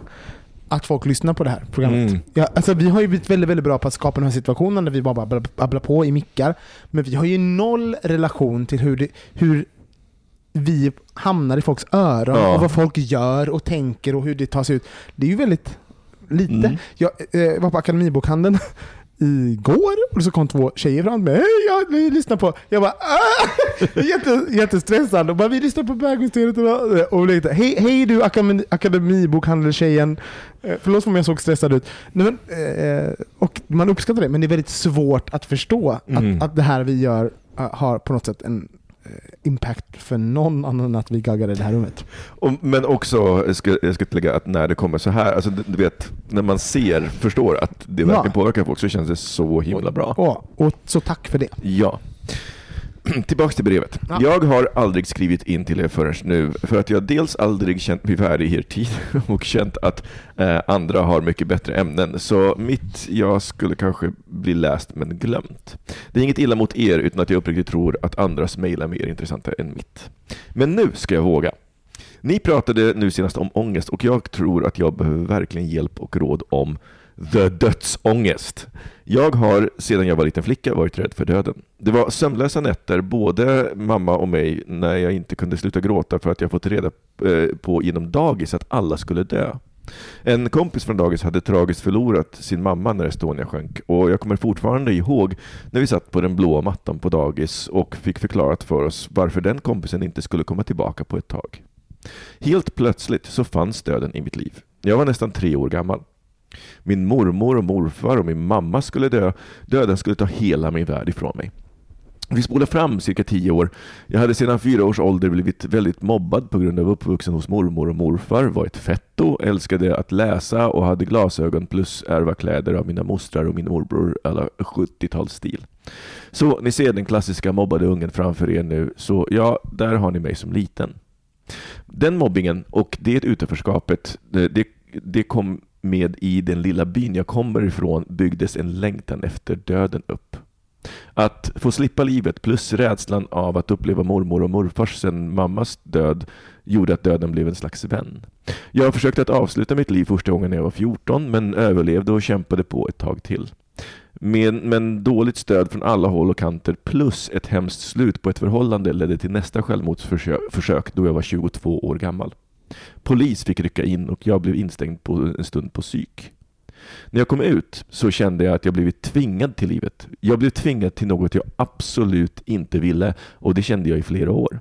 att folk lyssnar på det här programmet. Mm. Ja, alltså vi har ju blivit väldigt, väldigt bra på att skapa den här situationen där vi bara babblar, på i mickar. Men vi har ju noll relation till hur, det, hur vi hamnar i folks öron Ja. och vad folk gör och tänker och hur det tas ut. Det är ju väldigt lite. Mm. Jag eh, var på Akademibokhandeln igår och så kom två tjejer fram med Hej, jag vi lyssnar på... Jag bara ah! [LAUGHS] Jätte, Jättestressad och bara vi lyssnar på bögmysteriet och, Hej, hej du akademi, Akademibokhandeltjejen. Eh, Förlåt om jag såg stressad ut. Nej, men, eh, och man uppskattar det men det är väldigt svårt att förstå Mm. att, att det här vi gör eh, har på något sätt en impact för någon annan än att vi gaggar i det här rummet. Men också, jag ska, jag ska tillägga att när det kommer så här, alltså, du, vet, när man ser, förstår att det Ja. verkligen påverkar folk så känns det så himla bra. Och, och så tack för det. Ja. [CLEARS THROAT] Tillbaks till brevet. Ja. Jag har aldrig skrivit in till er förrän nu, för att jag dels aldrig känt mig värdig er tid [LAUGHS] och känt att eh, andra har mycket bättre ämnen. Så mitt jag skulle kanske bli läst men glömt. Det är inget illa mot er, utan att jag uppriktigt tror att andras mejl är mer intressanta än mitt. Men nu ska jag våga. Ni pratade nu senast om ångest och jag tror att jag behöver verkligen hjälp och råd om the dödsångest. Jag har sedan jag var liten flicka varit rädd för döden. Det var sömnlösa nätter, både mamma och mig, när jag inte kunde sluta gråta för att jag fått reda eh, på genom dagis att alla skulle dö. En kompis från dagis hade tragiskt förlorat sin mamma när Estonia sjönk och jag kommer fortfarande ihåg när vi satt på den blå mattan på dagis och fick förklarat för oss varför den kompisen inte skulle komma tillbaka på ett tag. Helt plötsligt så fanns döden i mitt liv. Jag var nästan tre år gammal. Min mormor och morfar och min mamma skulle dö. Döden skulle ta hela min värld ifrån mig. Vi spolar fram cirka tio år. Jag hade sedan fyra års ålder blivit väldigt mobbad på grund av uppvuxen hos mormor och morfar, var ett fetto, älskade att läsa och hade glasögon plus ärva kläder av mina mostrar och min morbror alla 70-talsstil. Så ni ser den klassiska mobbade ungen framför er nu, så ja, där har ni mig som liten. Den mobbingen och det utanförskapet, det, det, det kom med i den lilla byn jag kommer ifrån byggdes en längtan efter döden upp. Att få slippa livet plus rädslan av att uppleva mormor och morfars sen mammas död gjorde att döden blev en slags vän. Jag försökte att avsluta mitt liv första gången när jag var 14 men överlevde och kämpade på ett tag till. Men, men dåligt stöd från alla håll och kanter plus ett hemskt slut på ett förhållande ledde till nästa självmordsförsök då jag var 22 år gammal. Polis fick rycka in och jag blev instängd på en stund på psyk. När jag kom ut så kände jag att jag blivit tvingad till livet. Jag blev tvingad till något jag absolut inte ville och det kände jag i flera år.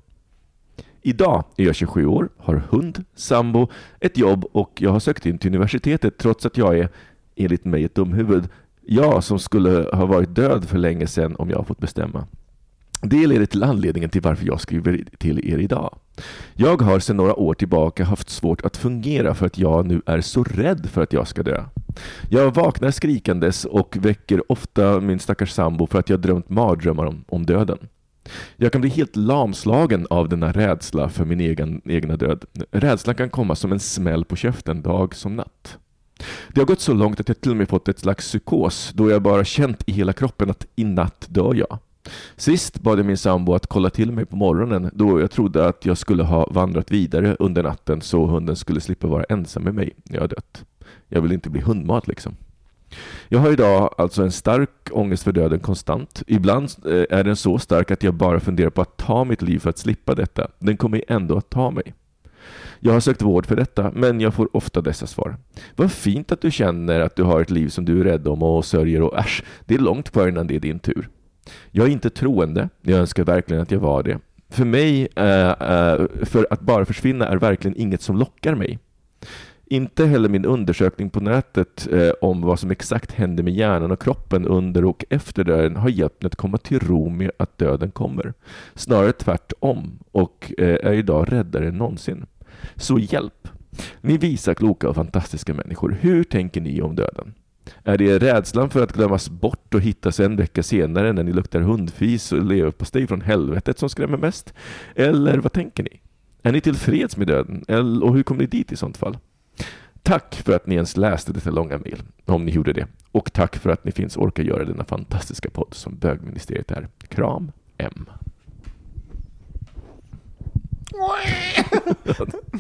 Idag är jag 27 år, har hund, sambo, ett jobb och jag har sökt in till universitetet trots att jag är, enligt mig, ett dumhuvud. Jag som skulle ha varit död för länge sedan om jag fått bestämma. Det leder till anledningen till varför jag skriver till er idag. Jag har sedan några år tillbaka haft svårt att fungera för att jag nu är så rädd för att jag ska dö. Jag vaknar skrikandes och väcker ofta min stackars sambo för att jag drömt mardrömmar om, om döden. Jag kan bli helt lamslagen av denna rädsla för min egen, egna död. Rädslan kan komma som en smäll på käften dag som natt. Det har gått så långt att jag till och med fått ett slags psykos då jag bara känt i hela kroppen att i natt dör jag. Sist bad jag min sambo att kolla till mig på morgonen då jag trodde att jag skulle ha vandrat vidare under natten så hunden skulle slippa vara ensam med mig när jag dött. Jag vill inte bli hundmat liksom. Jag har idag alltså en stark ångest för döden konstant. Ibland eh, är den så stark att jag bara funderar på att ta mitt liv för att slippa detta. Den kommer ändå att ta mig. Jag har sökt vård för detta, men jag får ofta dessa svar. Vad fint att du känner att du har ett liv som du är rädd om och sörjer och äsch, det är långt kvar innan det är din tur. Jag är inte troende, jag önskar verkligen att jag var det. För mig, eh, eh, för att bara försvinna är verkligen inget som lockar mig. Inte heller min undersökning på nätet eh, om vad som exakt händer med hjärnan och kroppen under och efter döden har hjälpt mig att komma till ro med att döden kommer. Snarare tvärtom och är idag räddare än någonsin. Så hjälp! Ni visar kloka och fantastiska människor. Hur tänker ni om döden? Är det rädslan för att glömmas bort och hittas en vecka senare när ni luktar hundfis och lever på steg från helvetet som skrämmer mest? Eller vad tänker ni? Är ni tillfreds med döden? och hur kom ni dit i sånt fall? Tack för att ni ens läste detta långa mejl, om ni gjorde det. Och tack för att ni finns orkar göra denna fantastiska podd som bögministeriet är. Kram, M.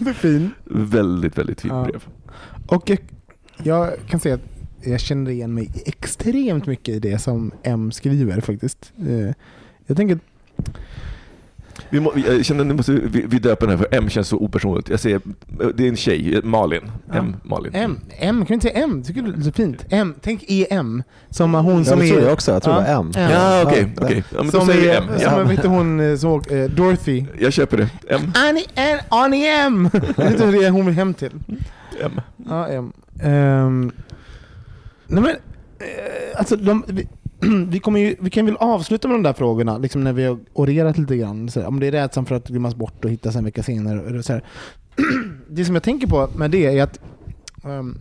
[LAUGHS] fin. Väldigt, väldigt fint brev. Och jag, jag kan säga att jag känner igen mig extremt mycket i det som M skriver faktiskt. Eh, jag tänker vi må, jag känner att vi, vi döper den här för M känns så opersonligt. Jag säger, det är en tjej, Malin. Ja. M. Malin. M. M, kan du inte säga M? Tycker du det låter fint? M. Tänk EM. Som hon ja, som det är... tror jag också. Jag tror ja. det var M. Ja, okej. Okay, okay. ja, som är, M. Ja. Som vet hon, eh, som, uh, Dorothy. Jag köper det. M. Annie, Annie M! [LAUGHS] Vet du det hon vill hem till? M. Ja, M. Um, nej men, eh, alltså de... Vi, [CLEARS THROAT] vi, kommer ju, vi kan väl avsluta med de där frågorna, liksom när vi har orerat lite grann. Så om det är rädslan för att glömmas bort och hittas en vecka senare. Så här. [CLEARS THROAT] Det som jag tänker på med det är att um,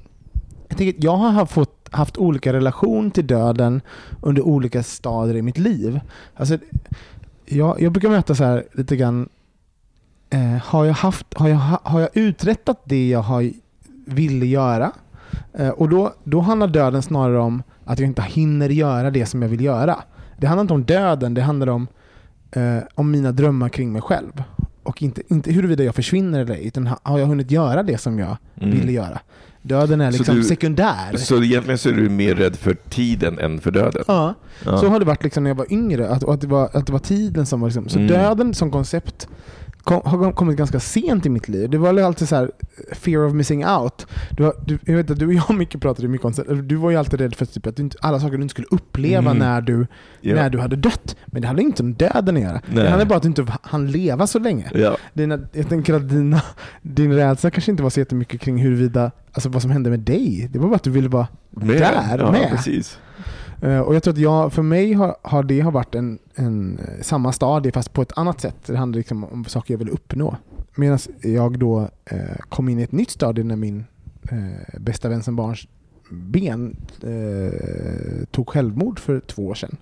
jag, tänker jag har fått, haft olika relation till döden under olika stadier i mitt liv. Alltså, jag, jag brukar möta så här lite grann, eh, har, jag haft, har, jag, har jag uträttat det jag har ville göra? Eh, och då, då handlar döden snarare om att jag inte hinner göra det som jag vill göra. Det handlar inte om döden, det handlar om, eh, om mina drömmar kring mig själv. Och inte, inte huruvida jag försvinner eller ej, utan har jag hunnit göra det som jag mm. ville göra. Döden är liksom du, sekundär. Så egentligen så är du mer rädd för tiden än för döden? Ja, ja. så har det varit liksom när jag var yngre. Att, att, det, var, att det var tiden som var... Liksom, så mm. döden som koncept kom, har kommit ganska sent i mitt liv. Det var alltid så här, fear of missing out. Du, du, jag vet att du och jag [LAUGHS] mycket pratade mycket om du var ju alltid rädd för typ att inte, alla saker du inte skulle uppleva mm. när, du, ja. när du hade dött. Men det hade inte om döden att göra. Nej. Det handlade bara att du inte hann leva så länge. Ja. Dina, jag tänker att dina, din rädsla kanske inte var så jättemycket kring huruvida, alltså vad som hände med dig. Det var bara att du ville vara med. där ja, med. Precis. Eh, och jag tror att jag, för mig har, har det har varit en, en, eh, samma stadie fast på ett annat sätt. Det handlar liksom om saker jag vill uppnå. Medan jag då eh, kom in i ett nytt stadie när min eh, bästa vän som barns ben eh, tog självmord för två år sedan.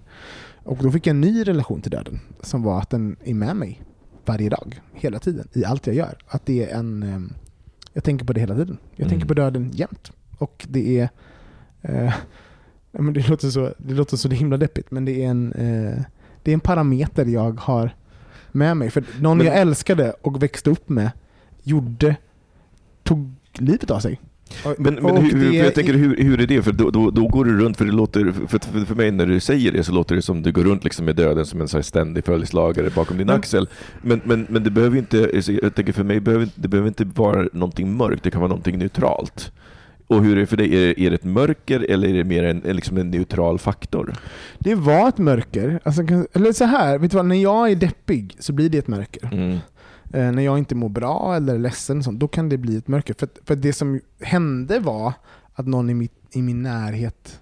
Och då fick jag en ny relation till döden som var att den är med mig varje dag, hela tiden, i allt jag gör. Att det är en... Eh, jag tänker på det hela tiden. Jag Mm. tänker på döden jämt. Och det är... Men det, låter så, det låter så himla deppigt, men det är en, eh, det är en parameter jag har med mig. För någon Men- jag älskade och växte upp med gjorde, tog livet av sig. Och- Men, men hur, det jag tänker, hur, hur är det? För då, då, då går du runt, för det låter, för, för, för mig när du säger det så låter det som du går runt liksom med döden som en så här ständig följeslagare bakom din axel. Men, men, men det behöver ju inte, jag tänker för mig, behöver, det behöver inte vara någonting mörkt, det kan vara någonting neutralt. Och hur är det för dig? Är det, är det ett mörker eller är det mer en, liksom en neutral faktor? Det var ett mörker. Alltså, eller så här, vet du vad? När jag är deppig så blir det ett mörker. Mm. Eh, när jag inte mår bra eller är ledsen, sånt, då kan det bli ett mörker. För, för det som hände var att någon i, mitt, i min närhet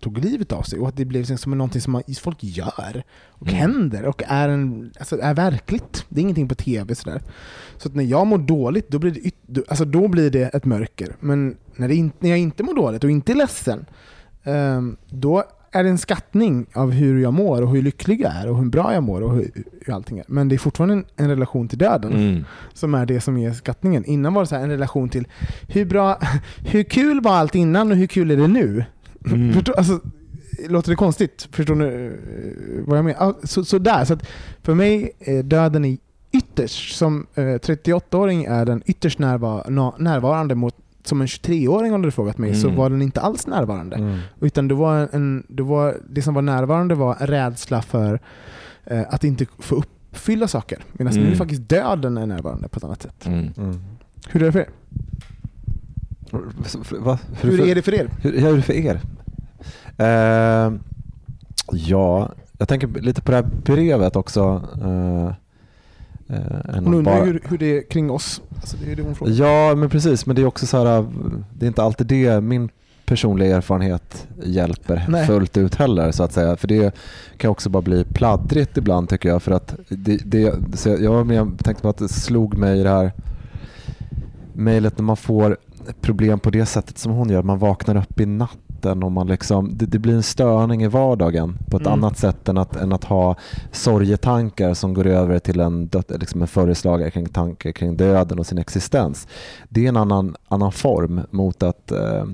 tog livet av sig och att det blev liksom som någonting som man, folk gör och Mm. händer och är, en, alltså är verkligt. Det är ingenting på tv. Sådär. Så att när jag mår dåligt, då blir, det yt, alltså då blir det ett mörker. Men när, det när jag inte mår dåligt och inte är ledsen, ehm, då är det en skattning av hur jag mår och hur lycklig jag är och hur bra jag mår och hur, hur allting är. Men det är fortfarande en, en relation till döden Mm. som är det som är skattningen. Innan var det så en relation till hur bra, [LAUGHS] hur kul var allt innan och hur kul är det nu? Mm. [LAUGHS] Förstår, alltså, låter det konstigt? Förstår ni eh, vad jag menar? Så, så där. Så att för mig är döden är ytterst, som eh, 38-åring är den ytterst närva- närvarande mot som en 23-åring om du hade frågat mig så Mm. var den inte alls närvarande. Mm. Utan det, var en, det, var, det som var närvarande var rädsla för eh, att inte få uppfylla saker. Medan nu Mm. är faktiskt döden är närvarande på ett annat sätt. Mm. Mm. Hur är det för er? Va? Hur är det för er? Hur, hur är det för er? Eh, ja, jag tänker lite på det här brevet också. Eh, eh, Hon undrar bara- hur, hur det är kring oss. Alltså det är det hon frågar. Ja, men precis. Men det är också så här, det är inte alltid det min personliga erfarenhet hjälper Nej. fullt ut heller så att säga. För det kan också bara bli pladdrigt ibland tycker jag. För att det, det, så jag, jag, jag tänkte på att det slog mig i det här mejlet när man får problem på det sättet som hon gör. Man vaknar upp i natten och man liksom, det, det blir en störning i vardagen på ett Mm. annat sätt än att, än att ha sorgetankar som går över till en, död, liksom en följeslagare kring tankar kring döden och sin existens. Det är en annan, annan form mot att, eh, eh,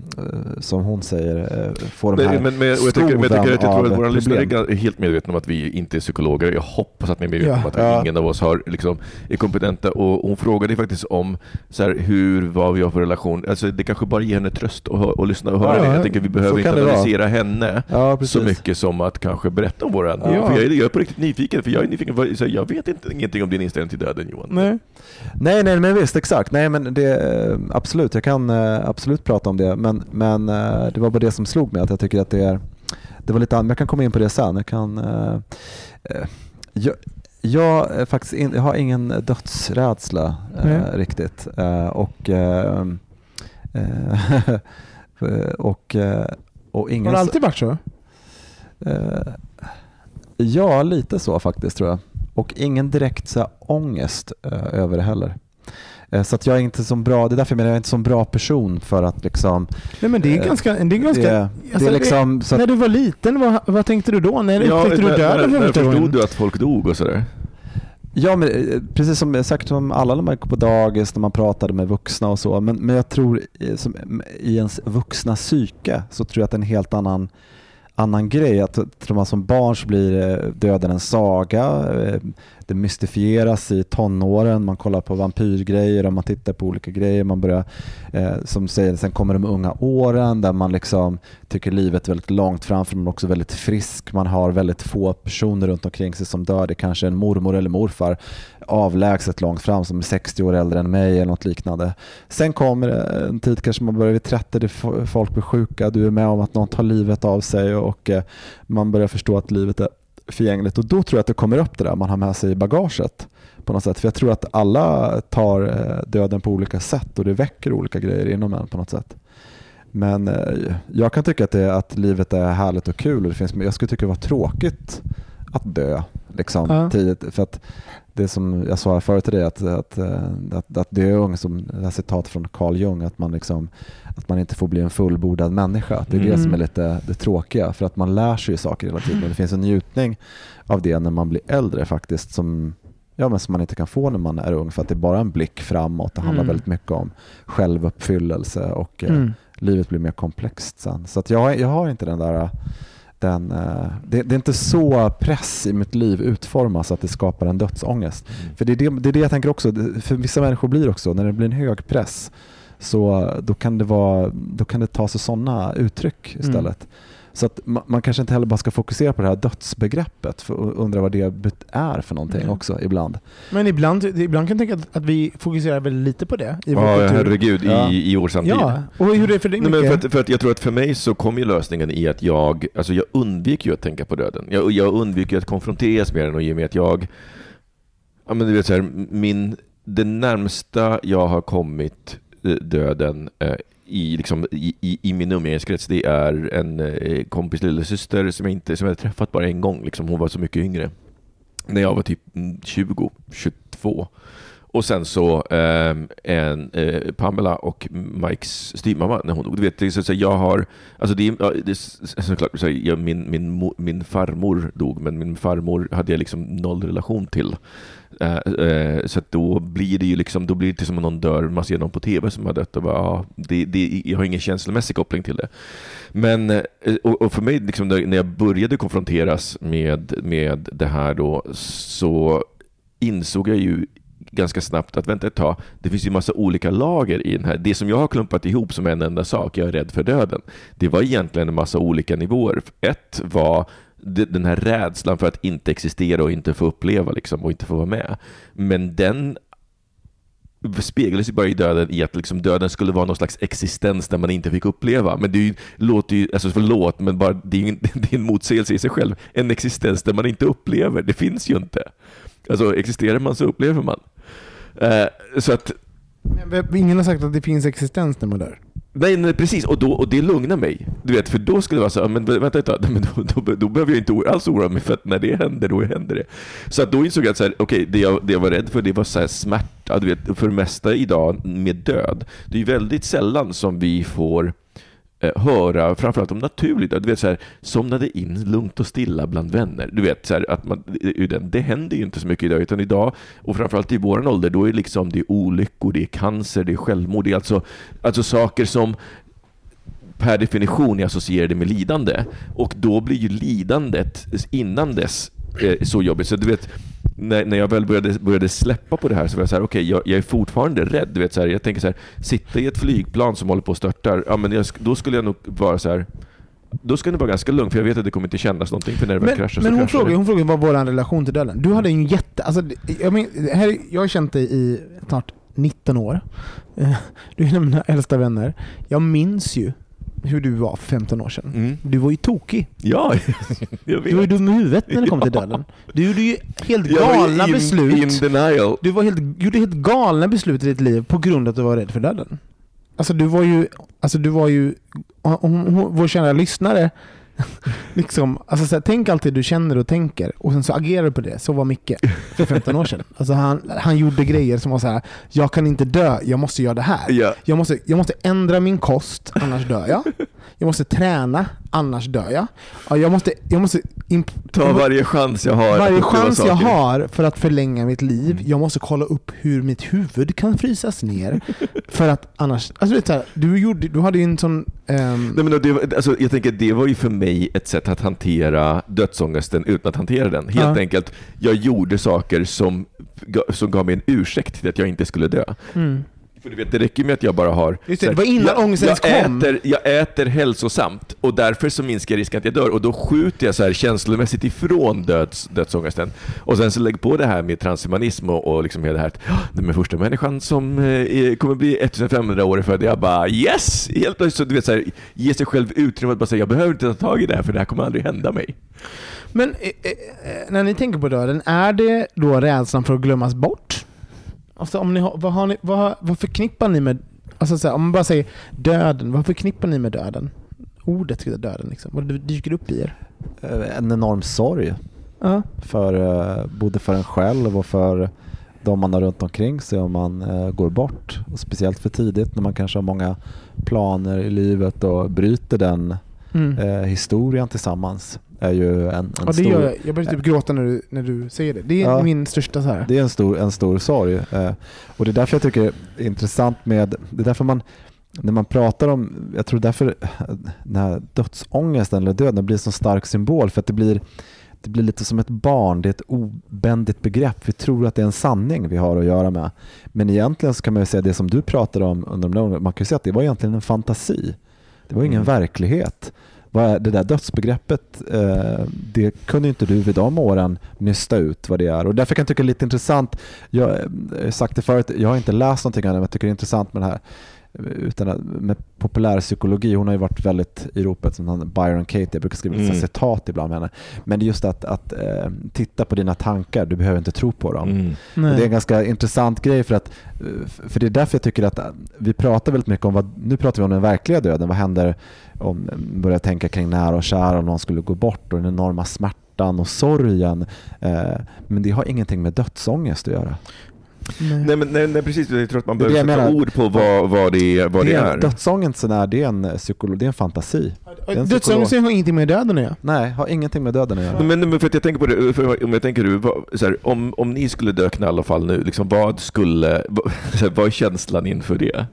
som hon säger, eh, få de här Men, men, jag, tycker, men jag, tycker, jag tror att våra lyssnare är helt medvetna om att vi inte är psykologer. Jag hoppas att ni är medvetna Ja. om att Ja. ingen av oss har, liksom, är kompetenta. Och hon frågade faktiskt om så här, hur, vad vi har för relation. Alltså, det kanske bara ger henne tröst att och lyssna och höra Ja, det. Jag tänker vi behöver så inte vara. analysera henne Ja, så mycket som att kanske berätta om våran. Ja. För jag, är, jag är på riktigt nyfiken, för jag är nyfiken. Så jag vet inte, ingenting om din inställning till döden Johan. Nej. Nej, nej, men visst, exakt. Nej, men det, absolut, jag kan eh, absolut prata om det. Men, men eh, det var bara det som slog mig, att jag tycker att det är, det var lite jag kan komma in på det sen. Jag kan, eh, jag, jag, faktiskt in, jag har ingen dödsrädsla eh, riktigt. Eh, och, eh, [LAUGHS] och, eh, och ingen Har det alltid varit så? Eh, ja, lite så faktiskt tror jag. Och ingen direkt så här, ångest eh, över det heller. Eh, så att jag är inte så bra, det är därför jag menar jag är inte så bra person för att liksom... Nej men det är Eh, ganska... Det är ganska det, det är liksom så att, när du var liten, vad, vad tänkte du då? När Ja, upptäckte när, du döden när, när förstod du att folk dog och sådär? Ja, men eh, precis som eh, säkert om alla när man gick på dagis, när man pratade med vuxna och så. Men, men jag tror eh, som, i ens vuxna psyke så tror jag att det är en helt annan annan grej. Att, tror man som barn så blir döden en saga. Det mystifieras i tonåren. Man kollar på vampyrgrejer och man tittar på olika grejer. Man börjar, eh, som säger, sen kommer de unga åren där man liksom tycker livet är väldigt långt framför men också väldigt frisk. Man har väldigt få personer runt omkring sig som dör. Det kanske är en mormor eller morfar avlägset långt fram som är 60 år äldre än mig eller något liknande. Sen kommer en tid kanske man börjar vid 30, det folk blir sjuka, du är med om att någon tar livet av sig och eh, man börjar förstå att livet är förgängligt och då tror jag att det kommer upp det där man har med sig i bagaget på något sätt. För jag tror att alla tar eh, döden på olika sätt och det väcker olika grejer inom en på något sätt. Men eh, jag kan tycka att, det, att livet är härligt och kul. Och det finns, men jag skulle tycka det var tråkigt att dö liksom, Ja. tidigt. För att det som jag sa förut till dig, att, att, eh, att, att dö ung, som det här citatet från Carl Jung, att man, liksom, att man inte får bli en fullbordad människa. Det är det Mm. som är lite det tråkiga. För att man lär sig saker hela tiden det finns en njutning av det när man blir äldre faktiskt. Som, ja, men som man inte kan få när man är ung för att det är bara en blick framåt. Det handlar Mm. väldigt mycket om självuppfyllelse och eh, Mm. livet blir mer komplext sen. Så att jag, jag har inte den där den, eh, det, det är inte så press i mitt liv utformas att det skapar en dödsångest. För det är det, det är det jag tänker också, för vissa människor blir också, när det blir en hög press så då kan det, vara, då kan det ta sig sådana uttryck istället. Så att man, man kanske inte heller bara ska fokusera på det här dödsbegreppet för att undra vad det är för någonting Mm. också ibland. Men ibland, ibland kan jag tänka att, att vi fokuserar väldigt lite på det i vår Ja, kultur. herregud, Ja. i, i vår samtid. Ja, och hur är det för dig Nej, men för, att, för att jag tror att för mig så kom ju lösningen i att jag, alltså jag undviker ju att tänka på döden. Jag, jag undviker att konfronteras med den och i och med att jag, ja men du vet så här, min, det närmsta jag har kommit eh, döden eh, i, liksom, i, i, i min umgängeskrets, det är en eh, kompis lillasyster som jag inte, som jag hade träffat bara en gång. Liksom. Hon var så mycket yngre. När jag var typ mm, 20, 22. Och sen så eh, en, eh, Pamela och Mikes styvmamma när hon dog. Du vet, det så, så jag har, alltså det ja, det alltså såklart, så jag, min, min, min farmor dog, men min farmor hade jag liksom noll relation till. Eh, eh, så då blir det ju liksom, då blir det som om någon dör, man ser någon på TV som har dött och bara, ja, det, det, jag har ingen känslomässig koppling till det. Men, eh, och, och för mig, liksom, när jag började konfronteras med, med det här då, så insåg jag ju ganska snabbt att vänta ett tag, det finns ju massa olika lager i den här. Det som jag har klumpat ihop som en enda sak, jag är rädd för döden, det var egentligen en massa olika nivåer. Ett var den här rädslan för att inte existera och inte få uppleva liksom, och inte få vara med. Men den speglades ju bara i döden i att liksom döden skulle vara någon slags existens där man inte fick uppleva. Men det är ju, låter ju, alltså förlåt, men bara, det är ju en, [LAUGHS] det är en motsägelse i sig själv. En existens där man inte upplever, det finns ju inte. Alltså existerar man så upplever man. Eh, så att, Men Ingen har sagt att det finns existens när man dör nej, nej precis, och, då, och det lugnar mig. Du vet, för då skulle det vara så, men vänta ett tag, [LAUGHS] men då, då, då behöver jag inte alls oroa mig för att när det händer, då händer det. Så att då insåg jag att så här, okay, det, jag, det jag var rädd för, det var så här smärta. Du vet, för det mesta idag med död, det är ju väldigt sällan som vi får Eh, höra framförallt om naturligt. Du vet, så här, somnade in lugnt och stilla bland vänner. Du vet, så här, att man, det händer ju inte så mycket idag, utan idag, och framförallt i vår ålder, då är det liksom, det är olyckor, det är cancer, det är självmord, det är alltså, alltså saker som per definition är associerade med lidande. Och då blir ju lidandet innan dess eh, så jobbigt. Så du vet, när, när jag väl började, började släppa på det här så var jag så här, okej, jag, jag är fortfarande rädd. Du vet, så här, jag tänker så här, sitta i ett flygplan som håller på att störta, ja, men jag, då skulle jag nog vara så här, då ska det vara ganska lugnt, för jag vet att det kommer inte kännas någonting, för när det väl Men, kraschar men hon, det. hon frågar vad vår relation till döden. Du hade en jätte... Alltså, jag, men, här, jag har känt dig i snart 19 år. Eh, Du är en av mina äldsta vänner. Jag minns ju hur du var för 15 år sedan. Mm. Du var ju tokig. Ja, [LAUGHS] jag Du var ju vet. dum i huvudet när det kom till Ja. döden. Du gjorde ju helt galna in, beslut. In denial. Du var helt, gjorde helt galna beslut i ditt liv på grund av att du var rädd för döden. Alltså du var ju, alltså du var ju, om, om, vår kära lyssnare, [LAUGHS] liksom, alltså så här, tänk alltid du känner och tänker och sen så agerar du på det. Så var Micke för 15 år sedan. Alltså han, han gjorde grejer som var så här: jag kan inte dö, jag måste göra det här. Ja. Jag måste, jag måste ändra min kost, annars dör jag. Jag måste träna, annars dör jag. Ja, Jag måste, jag måste Ta varje chans jag har. varje chans jag har för att förlänga mitt liv, jag måste kolla upp hur mitt huvud kan frysas ner. [LAUGHS] för att annars... Alltså, du, vet, här, du, gjorde, du hade ju en sån... ehm, Nej, men det, alltså, jag tänker det var ju för mig ett sätt att hantera dödsångesten utan att hantera den. Helt Ja. enkelt, jag gjorde saker som, som gav mig en ursäkt till att jag inte skulle dö. mm. För du vet, det räcker med att jag bara har... Just det, det var innan jag, ångesten jag kom. Äter, jag äter hälsosamt och därför så minskar risken att jag dör och då skjuter jag så här känslomässigt ifrån döds, dödsångesten. Och sen så lägg på det här med transhumanism och, och liksom hela det här att "Ja, den är första människan som eh, är- kommer bli 1500 år född. Jag bara yes! Helt plötsligt så du vet så här, ge sig själv utrymme att bara säga jag behöver inte ta tag i det här för det här kommer aldrig hända mig. Men eh, eh, när ni tänker på döden, är det då rädslan för att glömmas bort? Alltså, om ni har, vad, har ni, vad, vad förknippar ni med Alltså så här, om man bara säger döden, vad förknippar ni med döden? Ordet döden, liksom. vad dyker upp i er? Eh, En enorm sorg, Ja. för, eh, både för en själv och för de man har runt omkring sig om man eh, går bort. Och speciellt för tidigt när man kanske har många planer i livet och bryter den Mm. eh, historien tillsammans är ju en, en ja, det stor... gör jag. Jag börjar typ gråta när du, när du säger det. Det är Ja. min största så här. Det är en stor, en stor sorg. Eh, och det är därför jag tycker det är intressant med, det är därför man, när man pratar om, jag tror därför eh, den här dödsångesten eller döden blir en så stark symbol för att det blir, det blir lite som ett barn, det är ett obändigt begrepp. Vi tror att det är en sanning vi har att göra med. Men egentligen så kan man ju säga det som du pratade om under de där man kan ju säga att det var egentligen en fantasi. Det var ingen Mm. verklighet. Vad är Det där dödsbegreppet, eh, det kunde inte du vid de åren nysta ut vad det är. Och därför kan jag tycka det är lite intressant, jag har sagt det förut, jag har inte läst någonting annat, men jag tycker det är intressant med det här utan att, med populärpsykologi, hon har ju varit väldigt i ropet som han Byron Katie, jag brukar skriva Mm. citat ibland med henne. Men det är just att, att eh, titta på dina tankar, du behöver inte tro på dem. Mm. Och Det är en ganska intressant grej för att eh, för det är därför jag tycker att eh, vi pratar väldigt mycket om vad, nu pratar vi om den verkliga döden, vad händer om man börjar tänka kring nära och kära om någon skulle gå bort och den enorma smärtan och sorgen. Eh, men det har ingenting med dödsångest att göra. Nej. Nej, men, nej, nej, precis. Jag tror att man Det det behöver sätta menar. ord på vad, vad det är. Vad det är. Dödsångesten är, det är en psykolo, det är en fantasi. Det är en Dödsångest har ingenting med döden att göra. Nej, har ingenting med döden att göra. Men, men för att jag tänker på det, för om jag tänker här, om, om ni skulle dö i alla fall nu, liksom, vad skulle, vad, så här, vad är känslan inför det?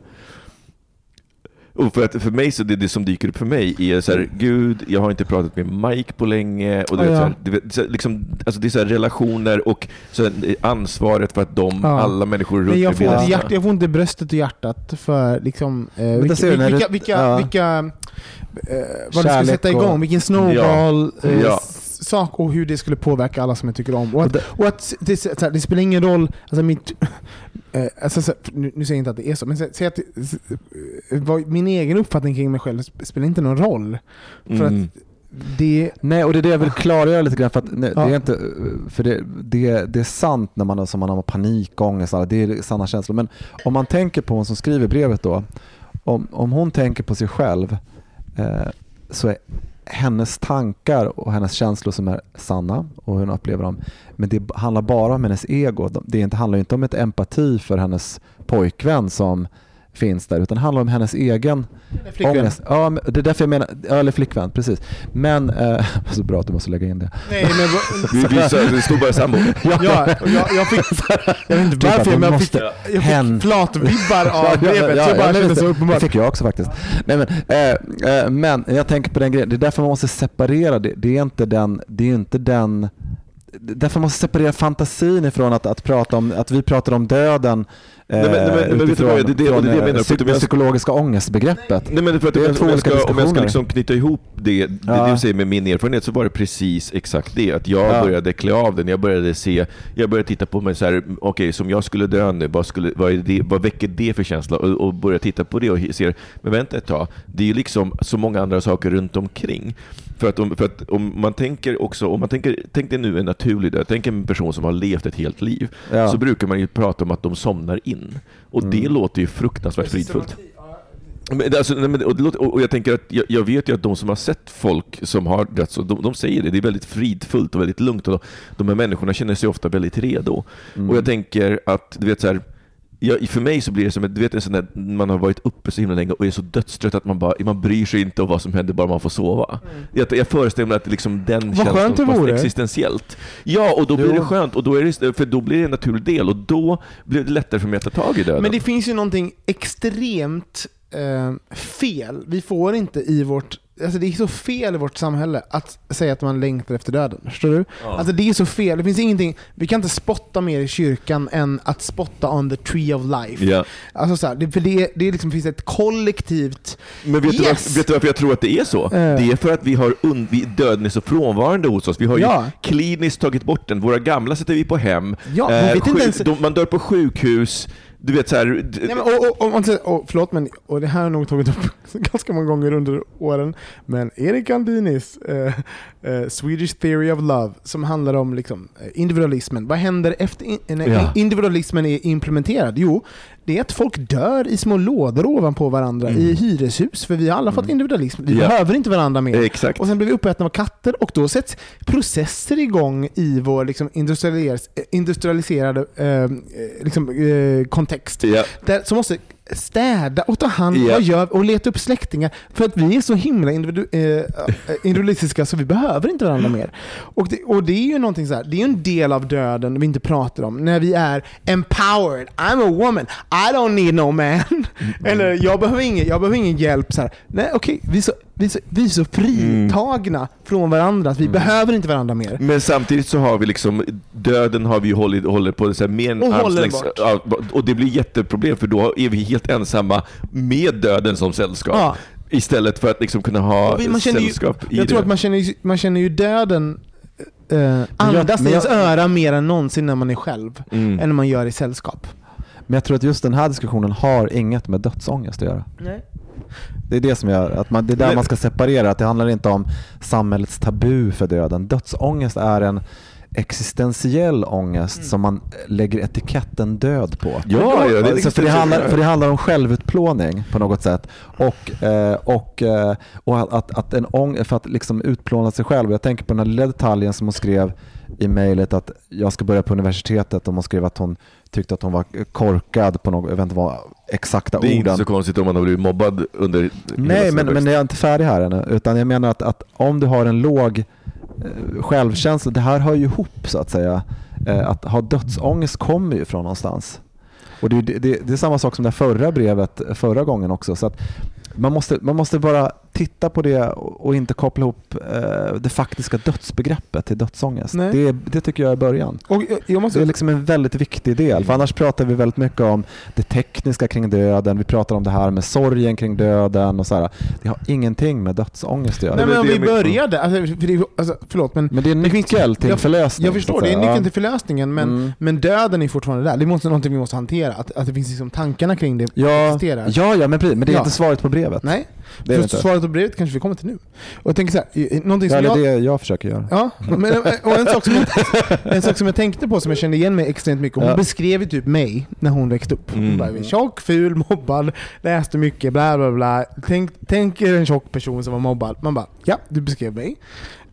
Och för, att, för mig så det, det som dyker upp för mig är så här, gud, jag har inte pratat med Mike på länge. Och du Ja, vet, ja. så här, du så här, liksom, alltså det är så här, relationer och så här, ansvaret för att de, Ja. alla människor runt jag, mig får hjärt, jag får inte bröstet och hjärtat för liksom, eh, vilka, du vilka, du- vilka, ja. vilka eh, vad det ska sätta igång, vilken snowball Ja. eh, sak och hur det skulle påverka alla som jag tycker om. Och att, Och att det, här, det spelar ingen roll, alltså mitt, eh, alltså, så, nu, nu säger jag inte att det är så, men sä- säg att vad, min egen uppfattning kring mig själv sp- spelar inte någon roll. För Mm. att det, Nej, och det är det jag vill klargöra lite grann. För, att, nej, Ja. det, är inte, för det, det, det är sant när man, som man har panikångest, alla, det är sanna känslor. Men om man tänker på hon som skriver brevet då, om, om hon tänker på sig själv eh, så är hennes tankar och hennes känslor som är sanna och hur hon upplever dem. Men det handlar bara om hennes ego. Det handlar inte om ett empati för hennes pojkvän som finns där, utan det handlar om hennes egen flickvän. ångest. Ja, det är därför jag menar, ja, eller flickvän, precis. Men, eh, [LAUGHS] så bra att du måste lägga in det. Nej, men, [LAUGHS] Vi, vi, så- det stod bara sambo. [LAUGHS] ja, och jag, jag fick, jag vet inte att varför, men jag fick, måste- jag hen- fick flatvibbar Ja, av brevet. så jag bara kände visst, så Det fick jag också faktiskt. Nej, men, eh, eh, men jag tänker på den grejen, det är därför man måste separera det. Det är inte den, det är inte den Därför måste man separera fantasin ifrån att, att prata om, att vi pratar om döden Nej, men- nej, men- men vet du utifrån det eh, menar. Psyk- psykologiska ångestbegreppet. Nej men för att Det är om, jag ska, om jag ska liksom knyta ihop det, det, Ja. vill säga med min erfarenhet, så var det precis exakt det. Att jag Ja. började klä av den, jag började se, jag började titta på mig så här, okej, som jag skulle dö nu, vad, skulle, vad, är det, vad väcker det för känsla? Och, och börja titta på det och se, men vänta ett tag, det är ju liksom så många andra saker runt omkring. För att om, för att om man tänker också, om man tänker, tänk dig nu en naturlig död, tänk en person som har levt ett helt liv, Ja. så brukar man ju prata om att de somnar in. Och det Mm. låter ju fruktansvärt fridfullt. Men, det- alltså, och, det och jag tänker att jag, jag vet ju att de som har sett folk som har dött, så de, de säger det, det är väldigt fridfullt och väldigt lugnt och de, de här människorna känner sig ofta väldigt redo. Mm. Och jag tänker att, du vet så här, jag, för mig så blir det som ett, du vet en sån där, man har varit uppe så himla länge och är så dödstrött att man, bara, man bryr sig inte om vad som händer, bara man får sova. Jag, jag föreställer mig att det liksom den Vad känslan det fast vore. existentiellt. Ja, och då blir Jo. det skönt, och då är det, för då blir det en naturlig del, och då blir det lättare för mig att ta tag i döden. Men det finns ju någonting extremt eh, fel. Vi får inte i vårt... Alltså det är så fel i vårt samhälle att säga att man längtar efter döden. Förstår du? Alltså det är så fel. Det finns ingenting... Vi kan inte spotta mer i kyrkan än att spotta on the tree of life. Ja. Alltså så här, det, för det, det liksom, finns ett kollektivt... Men vet, du Yes! varför, vet du varför jag tror att det är så? Eh. Det är för att vi har und- vi, döden är så frånvarande hos oss. Vi har Ja. ju kliniskt tagit bort den. Våra gamla sätter vi på hem. Ja, inte sjuk- ens- de, man dör på sjukhus. Du vet så här, Nej, men, och, och, och, och, förlåt, men och det här har jag nog tagit upp [LAUGHS] ganska många gånger under åren. Men Erik Andinis eh, eh, Swedish Theory of Love, som handlar om liksom, eh, individualismen. Vad händer efter in, när Ja. individualismen är implementerad? Jo, det är att folk dör i små lådor ovanpå varandra i hyreshus. För vi har alla fått individualism. Vi Mm. Ja. behöver inte varandra mer. Exakt. Och sen blir vi uppätna av katter och då sätts processer igång i vår liksom, eh, industrialiserade eh, liksom, eh, kontext. Ja. Där, som måste städa och ta hand Ja. vad gör, och leta upp släktingar. För att vi är så himla individu, eh, [LAUGHS] eh, individualistiska så vi behöver inte varandra mer. Och det, och det är ju någonting så här, det är en del av döden vi inte pratar om. När vi är empowered, I'm a woman, I don't need no man. [LAUGHS] Eller jag behöver ingen, jag behöver ingen hjälp. Så här. Nej okej, vi, är så, vi, är så, vi är så fritagna från varandra att vi behöver inte varandra mer. Men samtidigt så har vi liksom, döden har vi ju hållit, håller på så här, mer än Och håller armslängds- och det blir jätteproblem för då är vi helt ensamma med döden som sällskap. Ja. Istället för att liksom kunna ha man känner ju- sällskap i Jag tror det. att man känner, ju- man känner ju döden eh, andas men i ens jag- öra mer än någonsin när man är själv. Mm. Än när man gör i sällskap. Men jag tror att just den här diskussionen har inget med dödsångest att göra. Nej. Det är det som gör att man, det är där man ska separera. Att det handlar inte om samhällets tabu för döden. Dödsångest är en existentiell ångest som man lägger etiketten död på. Ja, ja, det Så för, det handlar, för det handlar om självutplåning på något sätt. Och, eh, och, eh, och att, att en ång, för att liksom utplåna sig själv. Jag tänker på den här lilla detaljen som hon skrev i mejlet att jag ska börja på universitetet och hon skrev att hon tyckte att hon var korkad på något, jag vet inte vad exakta Det är inte orden. så konstigt om man har blivit mobbad under Nej, men, men jag är inte färdig här ännu. Utan jag menar att, att om du har en låg eh, självkänsla, det här hör ju ihop så att säga. Eh, att ha dödsångest kommer ju från någonstans. Och det, det, det, det är samma sak som det förra brevet förra gången också. Så att man, måste, man måste bara titta på det och inte koppla ihop eh, det faktiska dödsbegreppet till dödsångest. Det, det tycker jag är början. Och jag, måste... Det är liksom en väldigt viktig del. För annars pratar vi väldigt mycket om det tekniska kring döden. Vi pratar om det här med sorgen kring döden och så här. Det har ingenting med dödsångest att göra. Nej men om vi började, alltså, för det, alltså, förlåt men Men det är en Det finns- nyckel till jag- förlösning. jag förstår, det är nyckeln till förlösningen men, Mm. men döden är fortfarande där. Det är måste, någonting vi måste hantera, att, att det finns liksom tankarna kring det Ja, existerar. ja, ja, men. Men det är Ja. inte svaret på brevet. Nej, det är det inte. svaret på brevet kanske vi kommer till nu. Och jag tänker så här, någonting som det är jag... det jag försöker göra. Ja, men, och en sak, som jag, en sak som jag tänkte på som jag kände igen mig extremt mycket, hon Ja. beskrev ju typ mig när hon växte upp. Hon Mm. bara, tjock, ful, mobbad, läste mycket, bla bla bla. Tänk, tänk er en tjock person som var mobbad. Man bara, ja, du beskrev mig.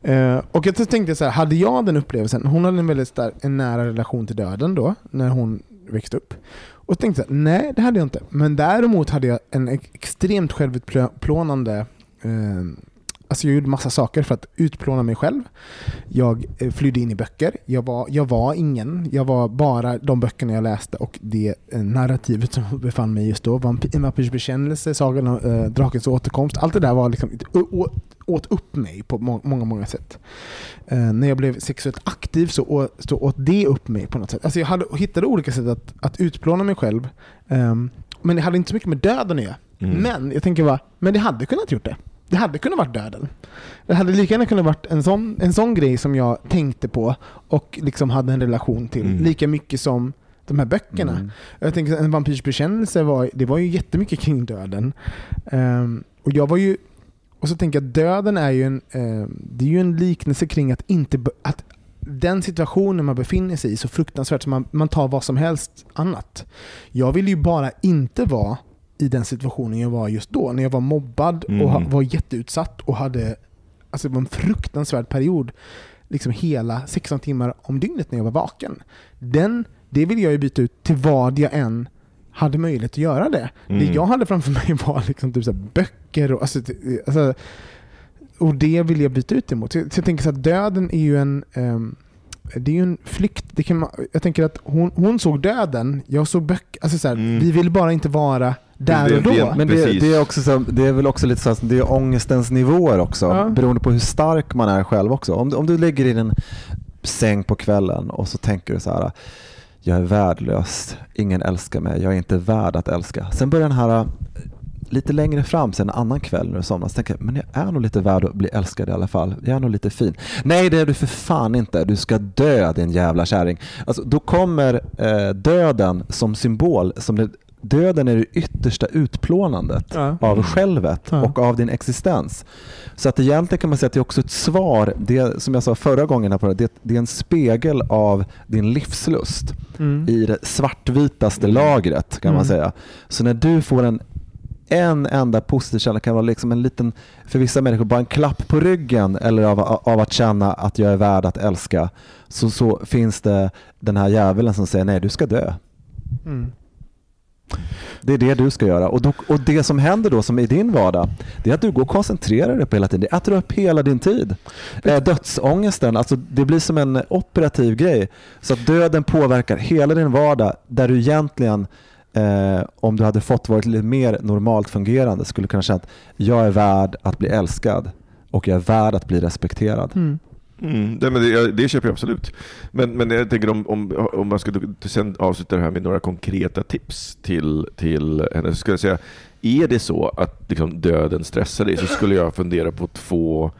Eh, och jag tänkte så här, hade jag den upplevelsen, hon hade en väldigt stark, en nära relation till döden då, när hon växte upp. Och så tänkte jag, nej det hade jag inte. Men däremot hade jag en ex- extremt självutplånande Alltså jag gjorde massa saker för att utplåna mig själv. Jag eh, flydde in i böcker. Jag var, jag var ingen. Jag var bara de böckerna jag läste och det eh, narrativet som befann mig just då. Vampy- En vampyrs bekännelse, Sagan om eh, drakens återkomst. Allt det där var liksom, å- åt upp mig på må- många, många sätt. Eh, när jag blev sexuellt aktiv så, å, så åt det upp mig på något sätt. Alltså jag hade, hittade olika sätt att, att utplåna mig själv. ehm, men det hade inte så mycket med döden att göra. Mm. Men jag tänker bara, men det hade kunnat gjort det. Det hade kunnat varit döden. Det hade lika gärna kunnat varit en sån, en sån grej som jag tänkte på och liksom hade en relation till. Mm. Lika mycket som de här böckerna. Mm. Jag tänker en vampyrs bekännelse var, det var ju jättemycket kring döden. Ehm, och jag var ju och så tänker jag att döden är ju en, ehm, det är ju en liknelse kring att inte att den situationen man befinner sig i så fruktansvärt så man, man tar vad som helst annat. Jag ville ju bara inte vara i den situationen jag var just då. När jag var mobbad och Mm. var jätteutsatt och hade alltså det var en fruktansvärd period. Liksom hela 16 timmar om dygnet när jag var vaken. Den, det vill jag ju byta ut till vad jag än hade möjlighet att göra det. Det Mm. jag hade framför mig [LAUGHS] var liksom typ så böcker och alltså, det- alltså, och det vill jag byta ut emot. Så jag, så jag tänker så att döden är ju en ehm, det är ju en flykt. Det kan man, jag tänker att hon, hon såg döden, jag såg böcker. Alltså så här, Mm. Vi vill bara inte vara där och då. Men det, det, är också så, det är väl också lite så att det är ångestens nivåer också, Ja. beroende på hur stark man är själv också. Om, du- om du ligger i din säng på kvällen och så tänker du så här, jag är värdelös, ingen älskar mig, jag är inte värd att älska. Sen börjar den här, lite längre fram sen en annan kväll när du somnar, så tänker jag, men jag är nog lite värd att bli älskad i alla fall. Jag är nog lite fin. Nej, det är du för fan inte. Du ska dö din jävla kärring. Alltså, då kommer eh, döden som symbol, som det döden är det yttersta utplånandet Ja. av självet Ja. och av din existens. Så att egentligen kan man säga att det är också ett svar, det, som jag sa förra gången, här på det, det, är en spegel av din livslust Mm. i det svartvitaste lagret kan man Mm. säga. Så när du får en en enda positiv känsla kan vara liksom en liten, för vissa människor, bara en klapp på ryggen eller av, av att känna att jag är värd att älska. Så, så finns det den här djävulen som säger nej, du ska dö. Mm. Det är det du ska göra. Och, då, och det som händer då som i din vardag, det är att du går och koncentrerar dig på hela tiden. Det äter upp hela din tid. Eh, dödsångesten, alltså det blir som en operativ grej. Så att döden påverkar hela din vardag där du egentligen Eh, om du hade fått varit lite mer normalt fungerande skulle kunna känna att jag är värd att bli älskad och jag är värd att bli respekterad. Mm. Mm, det, men det, det köper jag absolut. Men, men jag tänker om, om, om man skulle sen avsluta det här med några konkreta tips till, till henne, så skulle jag säga, är det så att liksom, döden stressar dig så skulle jag fundera på två,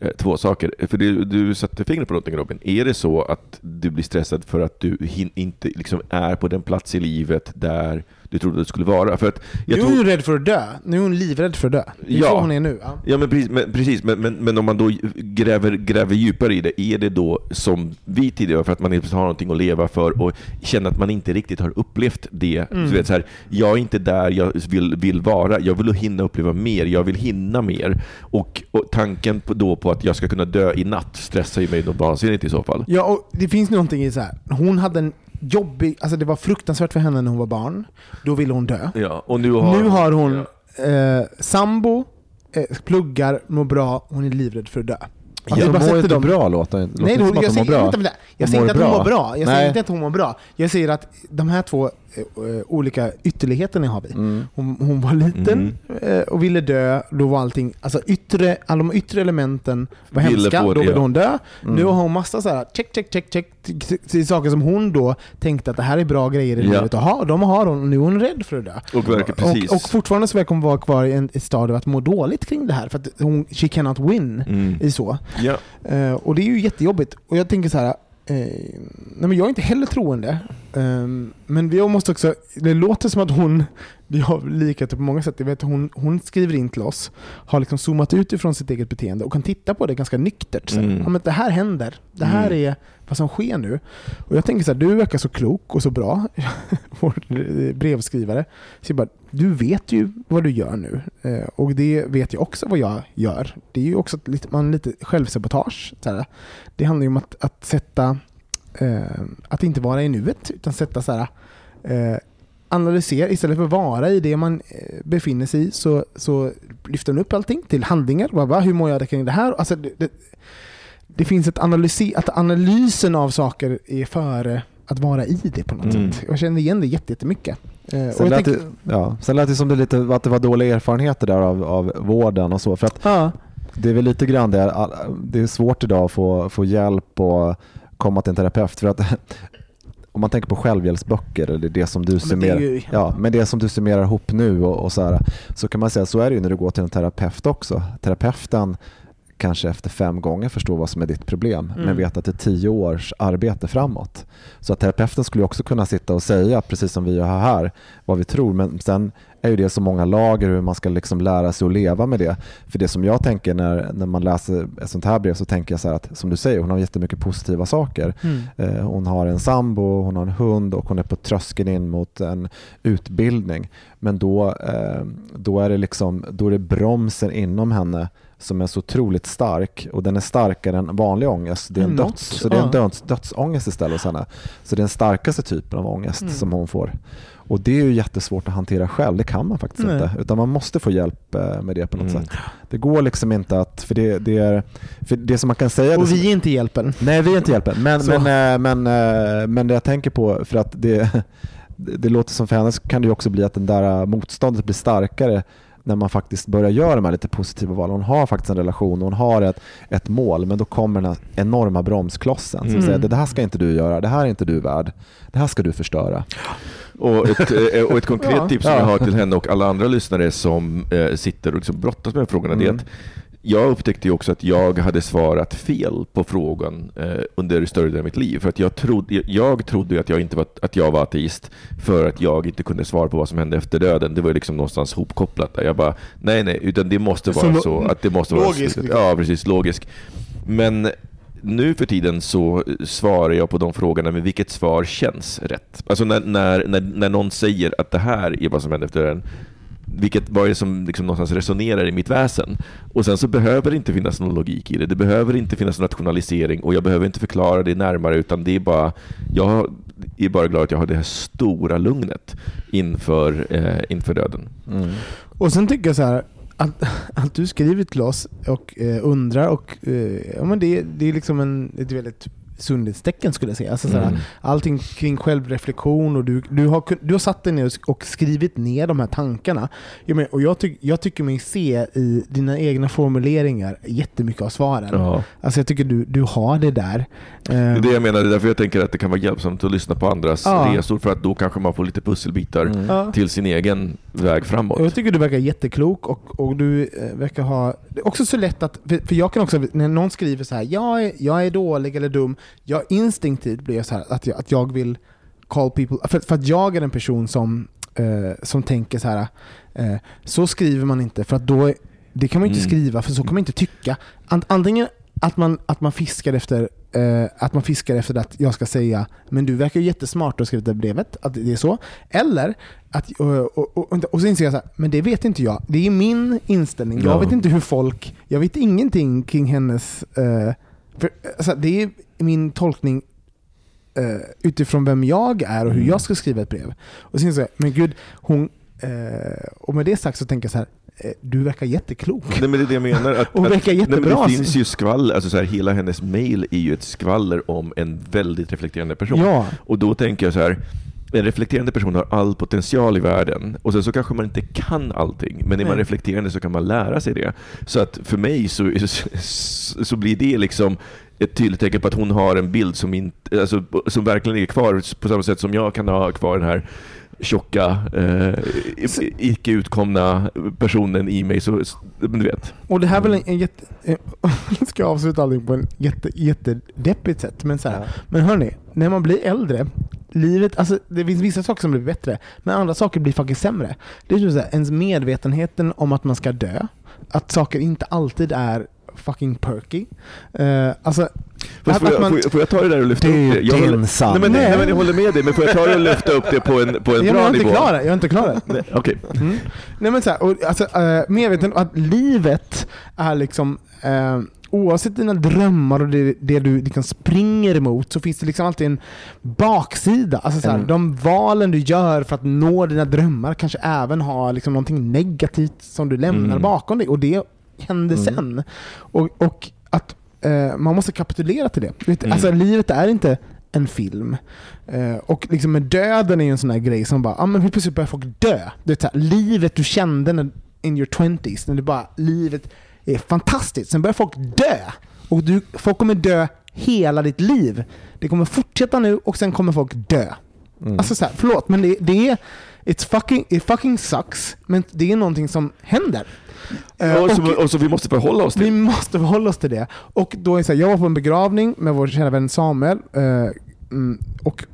eh, två saker. För du, du satte fingret på någonting Robin. Är det så att du blir stressad för att du hin, inte liksom, är på den plats i livet där du trodde du skulle vara? För att jag nu är tror- hon rädd för att dö. Nu är hon livrädd för att dö. Det är Ja. så hon är nu. Ja. Ja, men precis, men, precis, men, men, men om man då gräver, gräver djupare i det, är det då som vi tidigare, för att man inte har någonting att leva för och känner att man inte riktigt har upplevt det. Mm. Så vet, så här, jag är inte där jag vill, vill vara, jag vill hinna uppleva mer, jag vill hinna mer. Och, och tanken på, då på att jag ska kunna dö i natt stressar ju mig nog vansinnigt i så fall. Ja, och det finns någonting i så här. Hon hade en jobbig, alltså det var fruktansvärt för henne när hon var barn. Då ville hon dö. Ja, och nu har, Nu har hon eh, sambo, eh, pluggar, mår bra, hon är livrädd för att dö. Alltså, Ja, jag mår inte dem- bra låter Nej, inte jag vänta. jag Hon säger inte att hon mår bra. Jag säger inte att hon mår bra. Jag säger att de här två eh, olika ytterligheterna har vi. Mm. Hon, hon var liten Mm. eh, och ville dö. Då var allting, alltså yttre, alla de yttre elementen var Ville hemska. få Då det, ville hon dö. Mm. Nu har hon massa så här check, check, check, check till- saker som hon då tänkte att det här är bra grejer i Ja. livet att ha. Och de har hon och nu är hon rädd för att dö. Och verkar precis. Och, och fortfarande så verkar hon vara kvar i en, ett stadie av att må dåligt kring det här. För att hon, she cannot win Mm. i så. Ja. Eh, och det är ju jättejobbigt. Och jag tänker så här. Eh, nej men jag är inte heller troende. Ehm, men vi måste också, det låter som att hon, vi har likheter på många sätt. Jag vet, hon, hon skriver in till oss, har liksom zoomat ut ifrån sitt eget beteende och kan titta på det ganska nyktert. Så Mm. ja, men det här händer. Det här Mm. är vad som sker nu. Och jag tänker så här, du verkar så klok och så bra, [LAUGHS] vår eh, brevskrivare. Så jag bara, du vet ju vad du gör nu. Eh, och det vet jag också vad jag gör. Det är ju också lite, man, lite självsabotage. Så här. Det handlar ju om att, att sätta, eh, att inte vara i nuet, utan sätta så här, eh, analysera, istället för att vara i det man eh, befinner sig i, så, så lyfter man upp allting till handlingar. Bara, va, hur mår jag kring det här? Alltså, det, det, det finns ett analyse, att analysen av saker är före att vara i det på något Mm. sätt. Jag känner igen det jätte- jättemycket. Eh, och Sen jag lät, det, ja, sen lät det som det, lite, att det var dåliga erfarenheter där av, av vården och så. För att ja, det är väl lite grann det, det är svårt idag att få, få hjälp och komma till en terapeut. För att om man tänker på självhjälpsböcker, eller det som du men summerar, ju- ja, men det som du summerar ihop nu och, och så, här, så kan man säga så är det ju när du går till en terapeut också. Terapeuten kanske efter fem gånger förstår vad som är ditt problem, Mm. men vet att det är tio års arbete framåt. Så att terapeuten skulle också kunna sitta och säga, precis som vi gör här, vad vi tror, men sen är ju det så många lager hur man ska liksom lära sig att leva med det. För det som jag tänker när, när man läser ett sånt här brev så tänker jag så här att, som du säger, hon har jättemycket positiva saker. mm. Eh, Hon har en sambo, hon har en hund och hon är på tröskeln in mot en utbildning. Men då, eh, då, är det liksom, då är det bromsen inom henne som är så otroligt stark och den är starkare än vanlig ångest. Det är en, Mm, döds, så det är en döds, dödsångest istället hos henne. Så det är den starkaste typen av ångest Mm. som hon får. Och det är ju jättesvårt att hantera själv, det kan man faktiskt Nej. inte. Utan man måste få hjälp eh, med det på något Mm. sätt. Det går liksom inte att, för det, det är, för det som man kan säga... Och som- vi är inte hjälpen. Nej, vi är inte hjälpen. Men, men, eh, men, eh, men det jag tänker på, för att det, [LAUGHS] det låter som för henne så kan det ju också bli att den där motståndet blir starkare när man faktiskt börjar göra de här lite positiva valen. Hon har faktiskt en relation och hon har ett, ett mål men då kommer den här enorma bromsklossen som Mm. säger det här ska inte du göra, det här är inte du värd, det här ska du förstöra. Och ett, eh, och ett konkret Ja. tips som Ja. jag har till henne och alla andra lyssnare som eh, sitter och liksom brottas med de frågorna det är Mm. att jag upptäckte ju också att jag hade svarat fel på frågan eh, under större delen av mitt liv. För att jag trodde, jag trodde att jag, inte var, att jag var ateist för att jag inte kunde svara på vad som hände efter döden. Det var liksom någonstans hopkopplat där. Jag bara, nej nej, utan det måste vara Så att det måste logisk, vara... liksom. Ja, precis, logisk. Men nu för tiden så svarar jag på de frågorna med vilket svar känns rätt. Alltså när, när, när, när någon säger att det här är vad som händer efter döden, vilket, vad är det som liksom någonstans resonerar i mitt väsen? Och sen så behöver det inte finnas någon logik i det. Det behöver inte finnas någon rationalisering och jag behöver inte förklara det närmare utan det är bara, jag är bara glad att jag har det här stora lugnet inför, eh, inför döden. Mm. Och sen tycker jag så här att, [LAUGHS] att du skriver till oss och eh, undrar och eh, ja, men det, det är liksom en, ett väldigt sundhetstecken skulle jag säga. Alltså, så här, Mm. Allting kring självreflektion och du, du, har, du har satt dig ner och sk- och skrivit ner de här tankarna. Jag, men, och jag, tyck, jag tycker mig se i dina egna formuleringar jättemycket av svaren. Ja. Alltså jag tycker du, du har det där. Det är det jag menar, det är därför jag tänker att det kan vara hjälpsamt att lyssna på andras Ja. resor för att då kanske man får lite pusselbitar Mm. till sin egen väg framåt. Jag tycker du verkar jätteklok och, och du eh, verkar ha... Det är också så lätt att... För, för jag kan också, när någon skriver så här, jag är, jag är dålig eller dum, jag instinktivt blir så här att jag, att jag vill call people... För, för att jag är en person som, eh, som tänker så här, eh, så skriver man inte för att då... Det kan man inte Mm. skriva för så kan man inte tycka. Ant, antingen att man, att man fiskar efter eh, att man fiskar efter att jag ska säga men du verkar ju jättesmart och har skrivit det brevet, att det är så. Eller att, och, och, och, och så inser jag så här, men det vet inte jag. Det är min inställning. Jag Ja. vet inte hur folk, jag vet ingenting kring hennes, eh, för, alltså, det är min tolkning eh, utifrån vem jag är och hur Mm. jag ska skriva ett brev. Och så inser jag, men gud, hon, eh, och med det sagt så tänker jag så här, eh, du verkar jätteklok. Nej men det är det jag menar. Att, [LAUGHS] att, verkar nej, men jättebra. det finns ju skvaller, alltså så här, hela hennes mail är ju ett skvaller om en väldigt reflekterande person. Ja, Och då tänker jag så här, en reflekterande person har all potential i världen och sen så kanske man inte kan allting, men är man reflekterande så kan man lära sig det. Så att för mig så, [LAUGHS] så, så blir det liksom ett tydligt tecken på att hon har en bild som, inte, alltså, som verkligen är kvar på samma sätt som jag kan ha kvar den här tjocka, eh, icke utkomna personen i mig. Så, så- men du vet. och det här är väl en, en jätte... eh, [LAUGHS] ska jag avsluta allting på en jätte, jättedeppigt sätt, men så här, Men hörni, när man blir äldre, livet, alltså det finns vissa saker som blir bättre, men andra saker blir faktiskt sämre. Det är så här, ens medvetenheten om att man ska dö, att saker inte alltid är fucking perky. Uh, alltså, Fast att, får, jag, man, får, jag, ta det där och lyfta upp det? Jag din håller, nej, men, nej, Nej. men jag håller med dig, men får jag ta det och lyfta upp det på en, på en ja, bra jag är inte nivå? klar, jag är inte klar. [LAUGHS] Nej, Okej. Mm. Nej men så här, och, alltså, uh, medveten att livet är liksom eh, Oavsett dina drömmar och det, det du liksom springer emot så finns det liksom alltid en baksida. Alltså så här, Mm. De valen du gör för att nå dina drömmar kanske även har liksom någonting negativt som du lämnar Mm. bakom dig och det händer Mm. sen. Och, och att eh, man måste kapitulera till det. Vet, Mm. Alltså livet är inte en film. Eh, och liksom med döden är ju en sån här grej som bara, ah, men helt plötsligt börjar folk dö. Det är här, livet du kände när, in your twenties, när du bara, livet är fantastiskt. Sen börjar folk dö. Och du, folk kommer dö hela ditt liv. Det kommer fortsätta nu och sen kommer folk dö. Mm. Alltså så här, förlåt, men det, det är It's fucking, it fucking sucks, men det är någonting som händer. Eh, Och, och- så, och så vi måste förhålla oss vi till. måste förhålla oss till det. Och då är så här, jag var på en begravning med vår kära vän Samuel eh, mm, och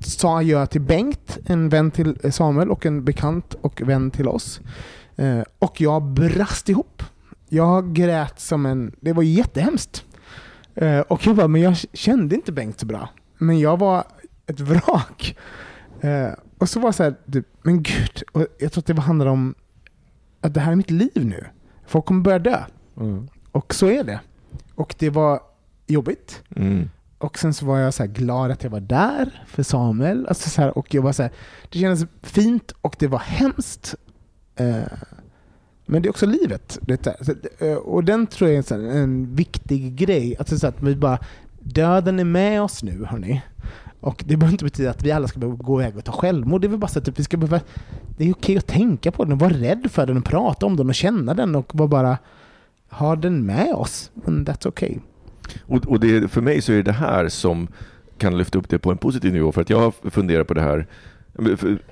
sa jag till Bengt, en vän till Samuel och en bekant och vän till oss. Eh, och jag brast ihop. Jag grät som en... Det var jättehemskt. Eh, och jag bara, men jag kände inte Bengt så bra. Men jag var ett vrak. Eh, och så var det så här, men gud. Och jag tror att det handlar om att det här är mitt liv nu. Folk kommer börja dö. Mm. Och så är det. Och det var jobbigt. Mm. Och sen så var jag så glad att jag var där för Samuel. Alltså så här, och jag var så här, det kändes fint och det var hemskt. Eh, men det är också livet. Eh, och den tror jag är en viktig grej. Alltså så att vi bara, döden är med oss nu hörni. Och det behöver inte betyda att vi alla ska behöva gå iväg och ta självmord. Det är väl bara så att typ vi ska behöva, det är okej att tänka på den och vara rädd för den och prata om den och känna den och vara bara ha den med oss. Men that's okay. Och, och det, för mig så är det det här som kan lyfta upp det på en positiv nivå. För att jag har funderat på det här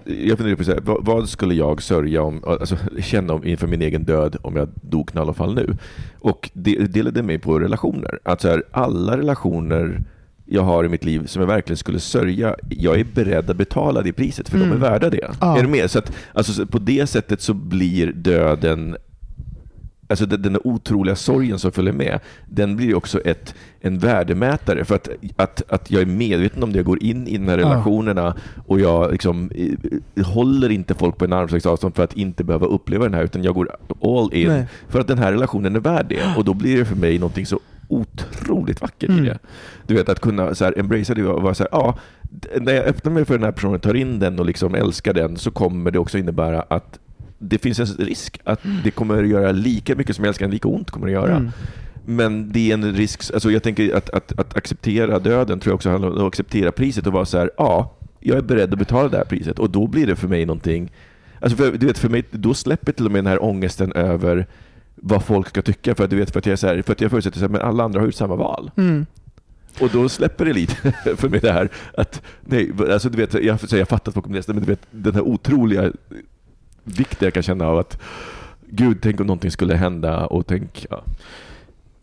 Jag funderar på så här, vad, skulle jag sörja om, alltså, känna om, inför min egen död om jag dog knall och fall nu? Och det, det ledde mig på relationer. Att så här, alla relationer jag har i mitt liv som jag verkligen skulle sörja, jag är beredd att betala det priset för de är värda det. Ja. Är du med? Så att, alltså, så på det sättet så blir döden Alltså den, den otroliga sorgen som följer med, den blir också ett, en värdemätare. För att, att, att jag är medveten om det, jag går in i de här relationerna och jag liksom, håller inte folk på en armslängds avstånd för att inte behöva uppleva den här, utan jag går all in Nej. för att den här relationen är värd det. Och då blir det för mig någonting så otroligt vackert Mm. i det. Du vet, att kunna så här, embracea det och vara så här, ja, när jag öppnar mig för den här personen, tar in den och liksom älskar den, så kommer det också innebära att det finns en risk att det kommer att göra lika mycket som jag älskar den, lika ont kommer det att göra. Mm. Men det är en risk, alltså jag tänker att, att, att acceptera döden tror jag också handlar om att acceptera priset och vara så här, ja, jag är beredd att betala det här priset och då blir det för mig någonting, alltså för, du vet, för mig, då släpper till och med den här ångesten över vad folk ska tycka för att du vet, för att jag, är så här, för att jag förutsätter att alla andra har gjort samma val. Mm. Och då släpper det lite [LAUGHS] för mig det här att, nej, alltså du vet, jag, så jag fattar att folk kommer läsa men du vet den här otroliga vikten jag kan känna av att Gud, tänk om någonting skulle hända och tänk, ja.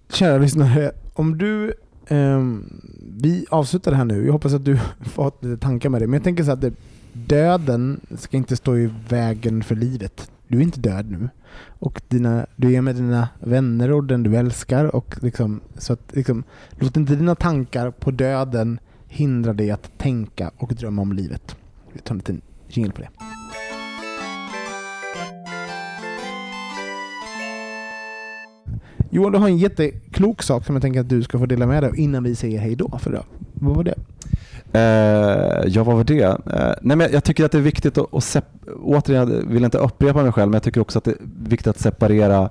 Kära lyssnare, om du... ehm, vi avslutar det här nu. Jag hoppas att du [LAUGHS] fått lite tankar med det. Men jag tänker så att det, döden ska inte stå i vägen för livet. Du är inte död nu. Och dina, du är med dina vänner och den du älskar. Och liksom, så att, liksom, låt inte dina tankar på döden hindra dig att tänka och drömma om livet. Vi tar en liten jingel på det. Johan, du har en jätteklok sak som jag tänker att du ska få dela med dig av innan vi säger hej då för idag. Vad var det? Eh, ja, vad var det? Eh, nej, men jag tycker att det är viktigt att, att sep- återigen, jag vill inte upprepa mig själv, men jag tycker också att det är viktigt att separera eh,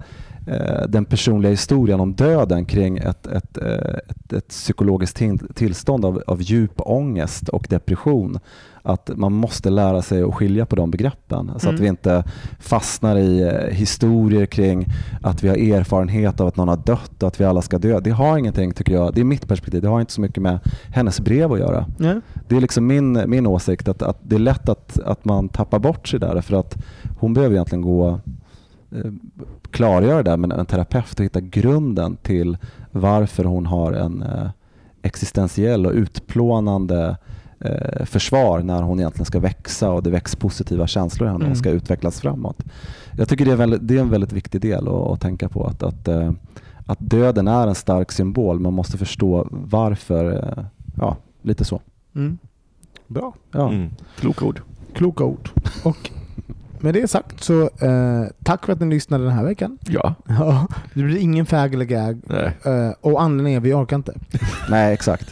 den personliga historien om döden kring ett, ett, eh, ett, ett psykologiskt till- tillstånd av, av djup ångest och depression. Att man måste lära sig att skilja på de begreppen så Mm. att vi inte fastnar i eh, historier kring att vi har erfarenhet av att någon har dött och att vi alla ska dö. Det har ingenting, tycker jag, det är mitt perspektiv, det har inte så mycket med hennes brev att göra. Ja. Det är liksom min, min åsikt att, att det är lätt att, att man tappar bort sig där för att hon behöver egentligen gå eh, klargöra det där med en terapeut och hitta grunden till varför hon har en eh, existentiell och utplånande eh, försvar när hon egentligen ska växa och det väcks positiva känslor i henne och Mm. hon ska utvecklas framåt. Jag tycker det är, väldigt, det är en väldigt viktig del att, att tänka på att, att, eh, att döden är en stark symbol. Man måste förstå varför. eh, Ja, lite så. Mm. Bra. Ja. Mm. Kloka ord. Kloka ord. [LAUGHS] Och med det sagt så eh, tack för att ni lyssnade den här veckan. Ja. Ja, det blir ingen fag eller gag. Nej. Eh, och anledningen är vi orkar inte. Nej, exakt.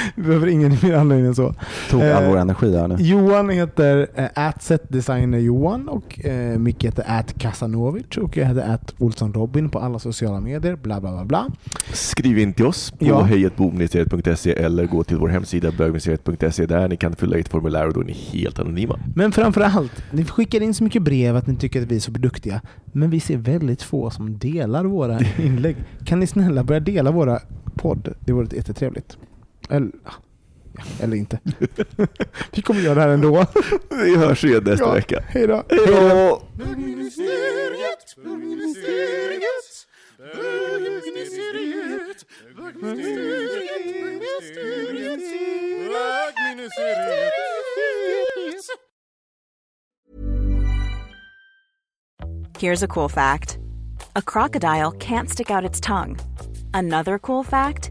[LAUGHS] Vi behöver ingen mer anledning än så. Tog all Eh, vår energi här nu. Johan heter äh, setdesigner Johan och eh, Micke heter at Kasanovic och jag heter at Olsson Robin på alla sociala medier. Bla bla bla bla. Skriv in till oss på Ja. hejatbogministeriet.se eller gå till vår hemsida bögministeriet.se där ni kan fylla i ett formulär och då är ni helt anonyma. Men framför allt, ni skickar in så mycket brev att ni tycker att vi är så duktiga. Men vi ser väldigt få som delar våra [LAUGHS] inlägg. Kan ni snälla börja dela våra podd? Det vore jättetrevligt. Eller, ja, eller inte. [LAUGHS] vi kommer göra det här ändå. [LAUGHS] Vi hörs igen nästa Ja. vecka. Hej då. Hej då! Bögministeriet, bögministeriet, bögministeriet, bögministeriet, bögministeriet, bögministeriet. Here's a cool fact a crocodile can't stick out its tongue. Another cool fact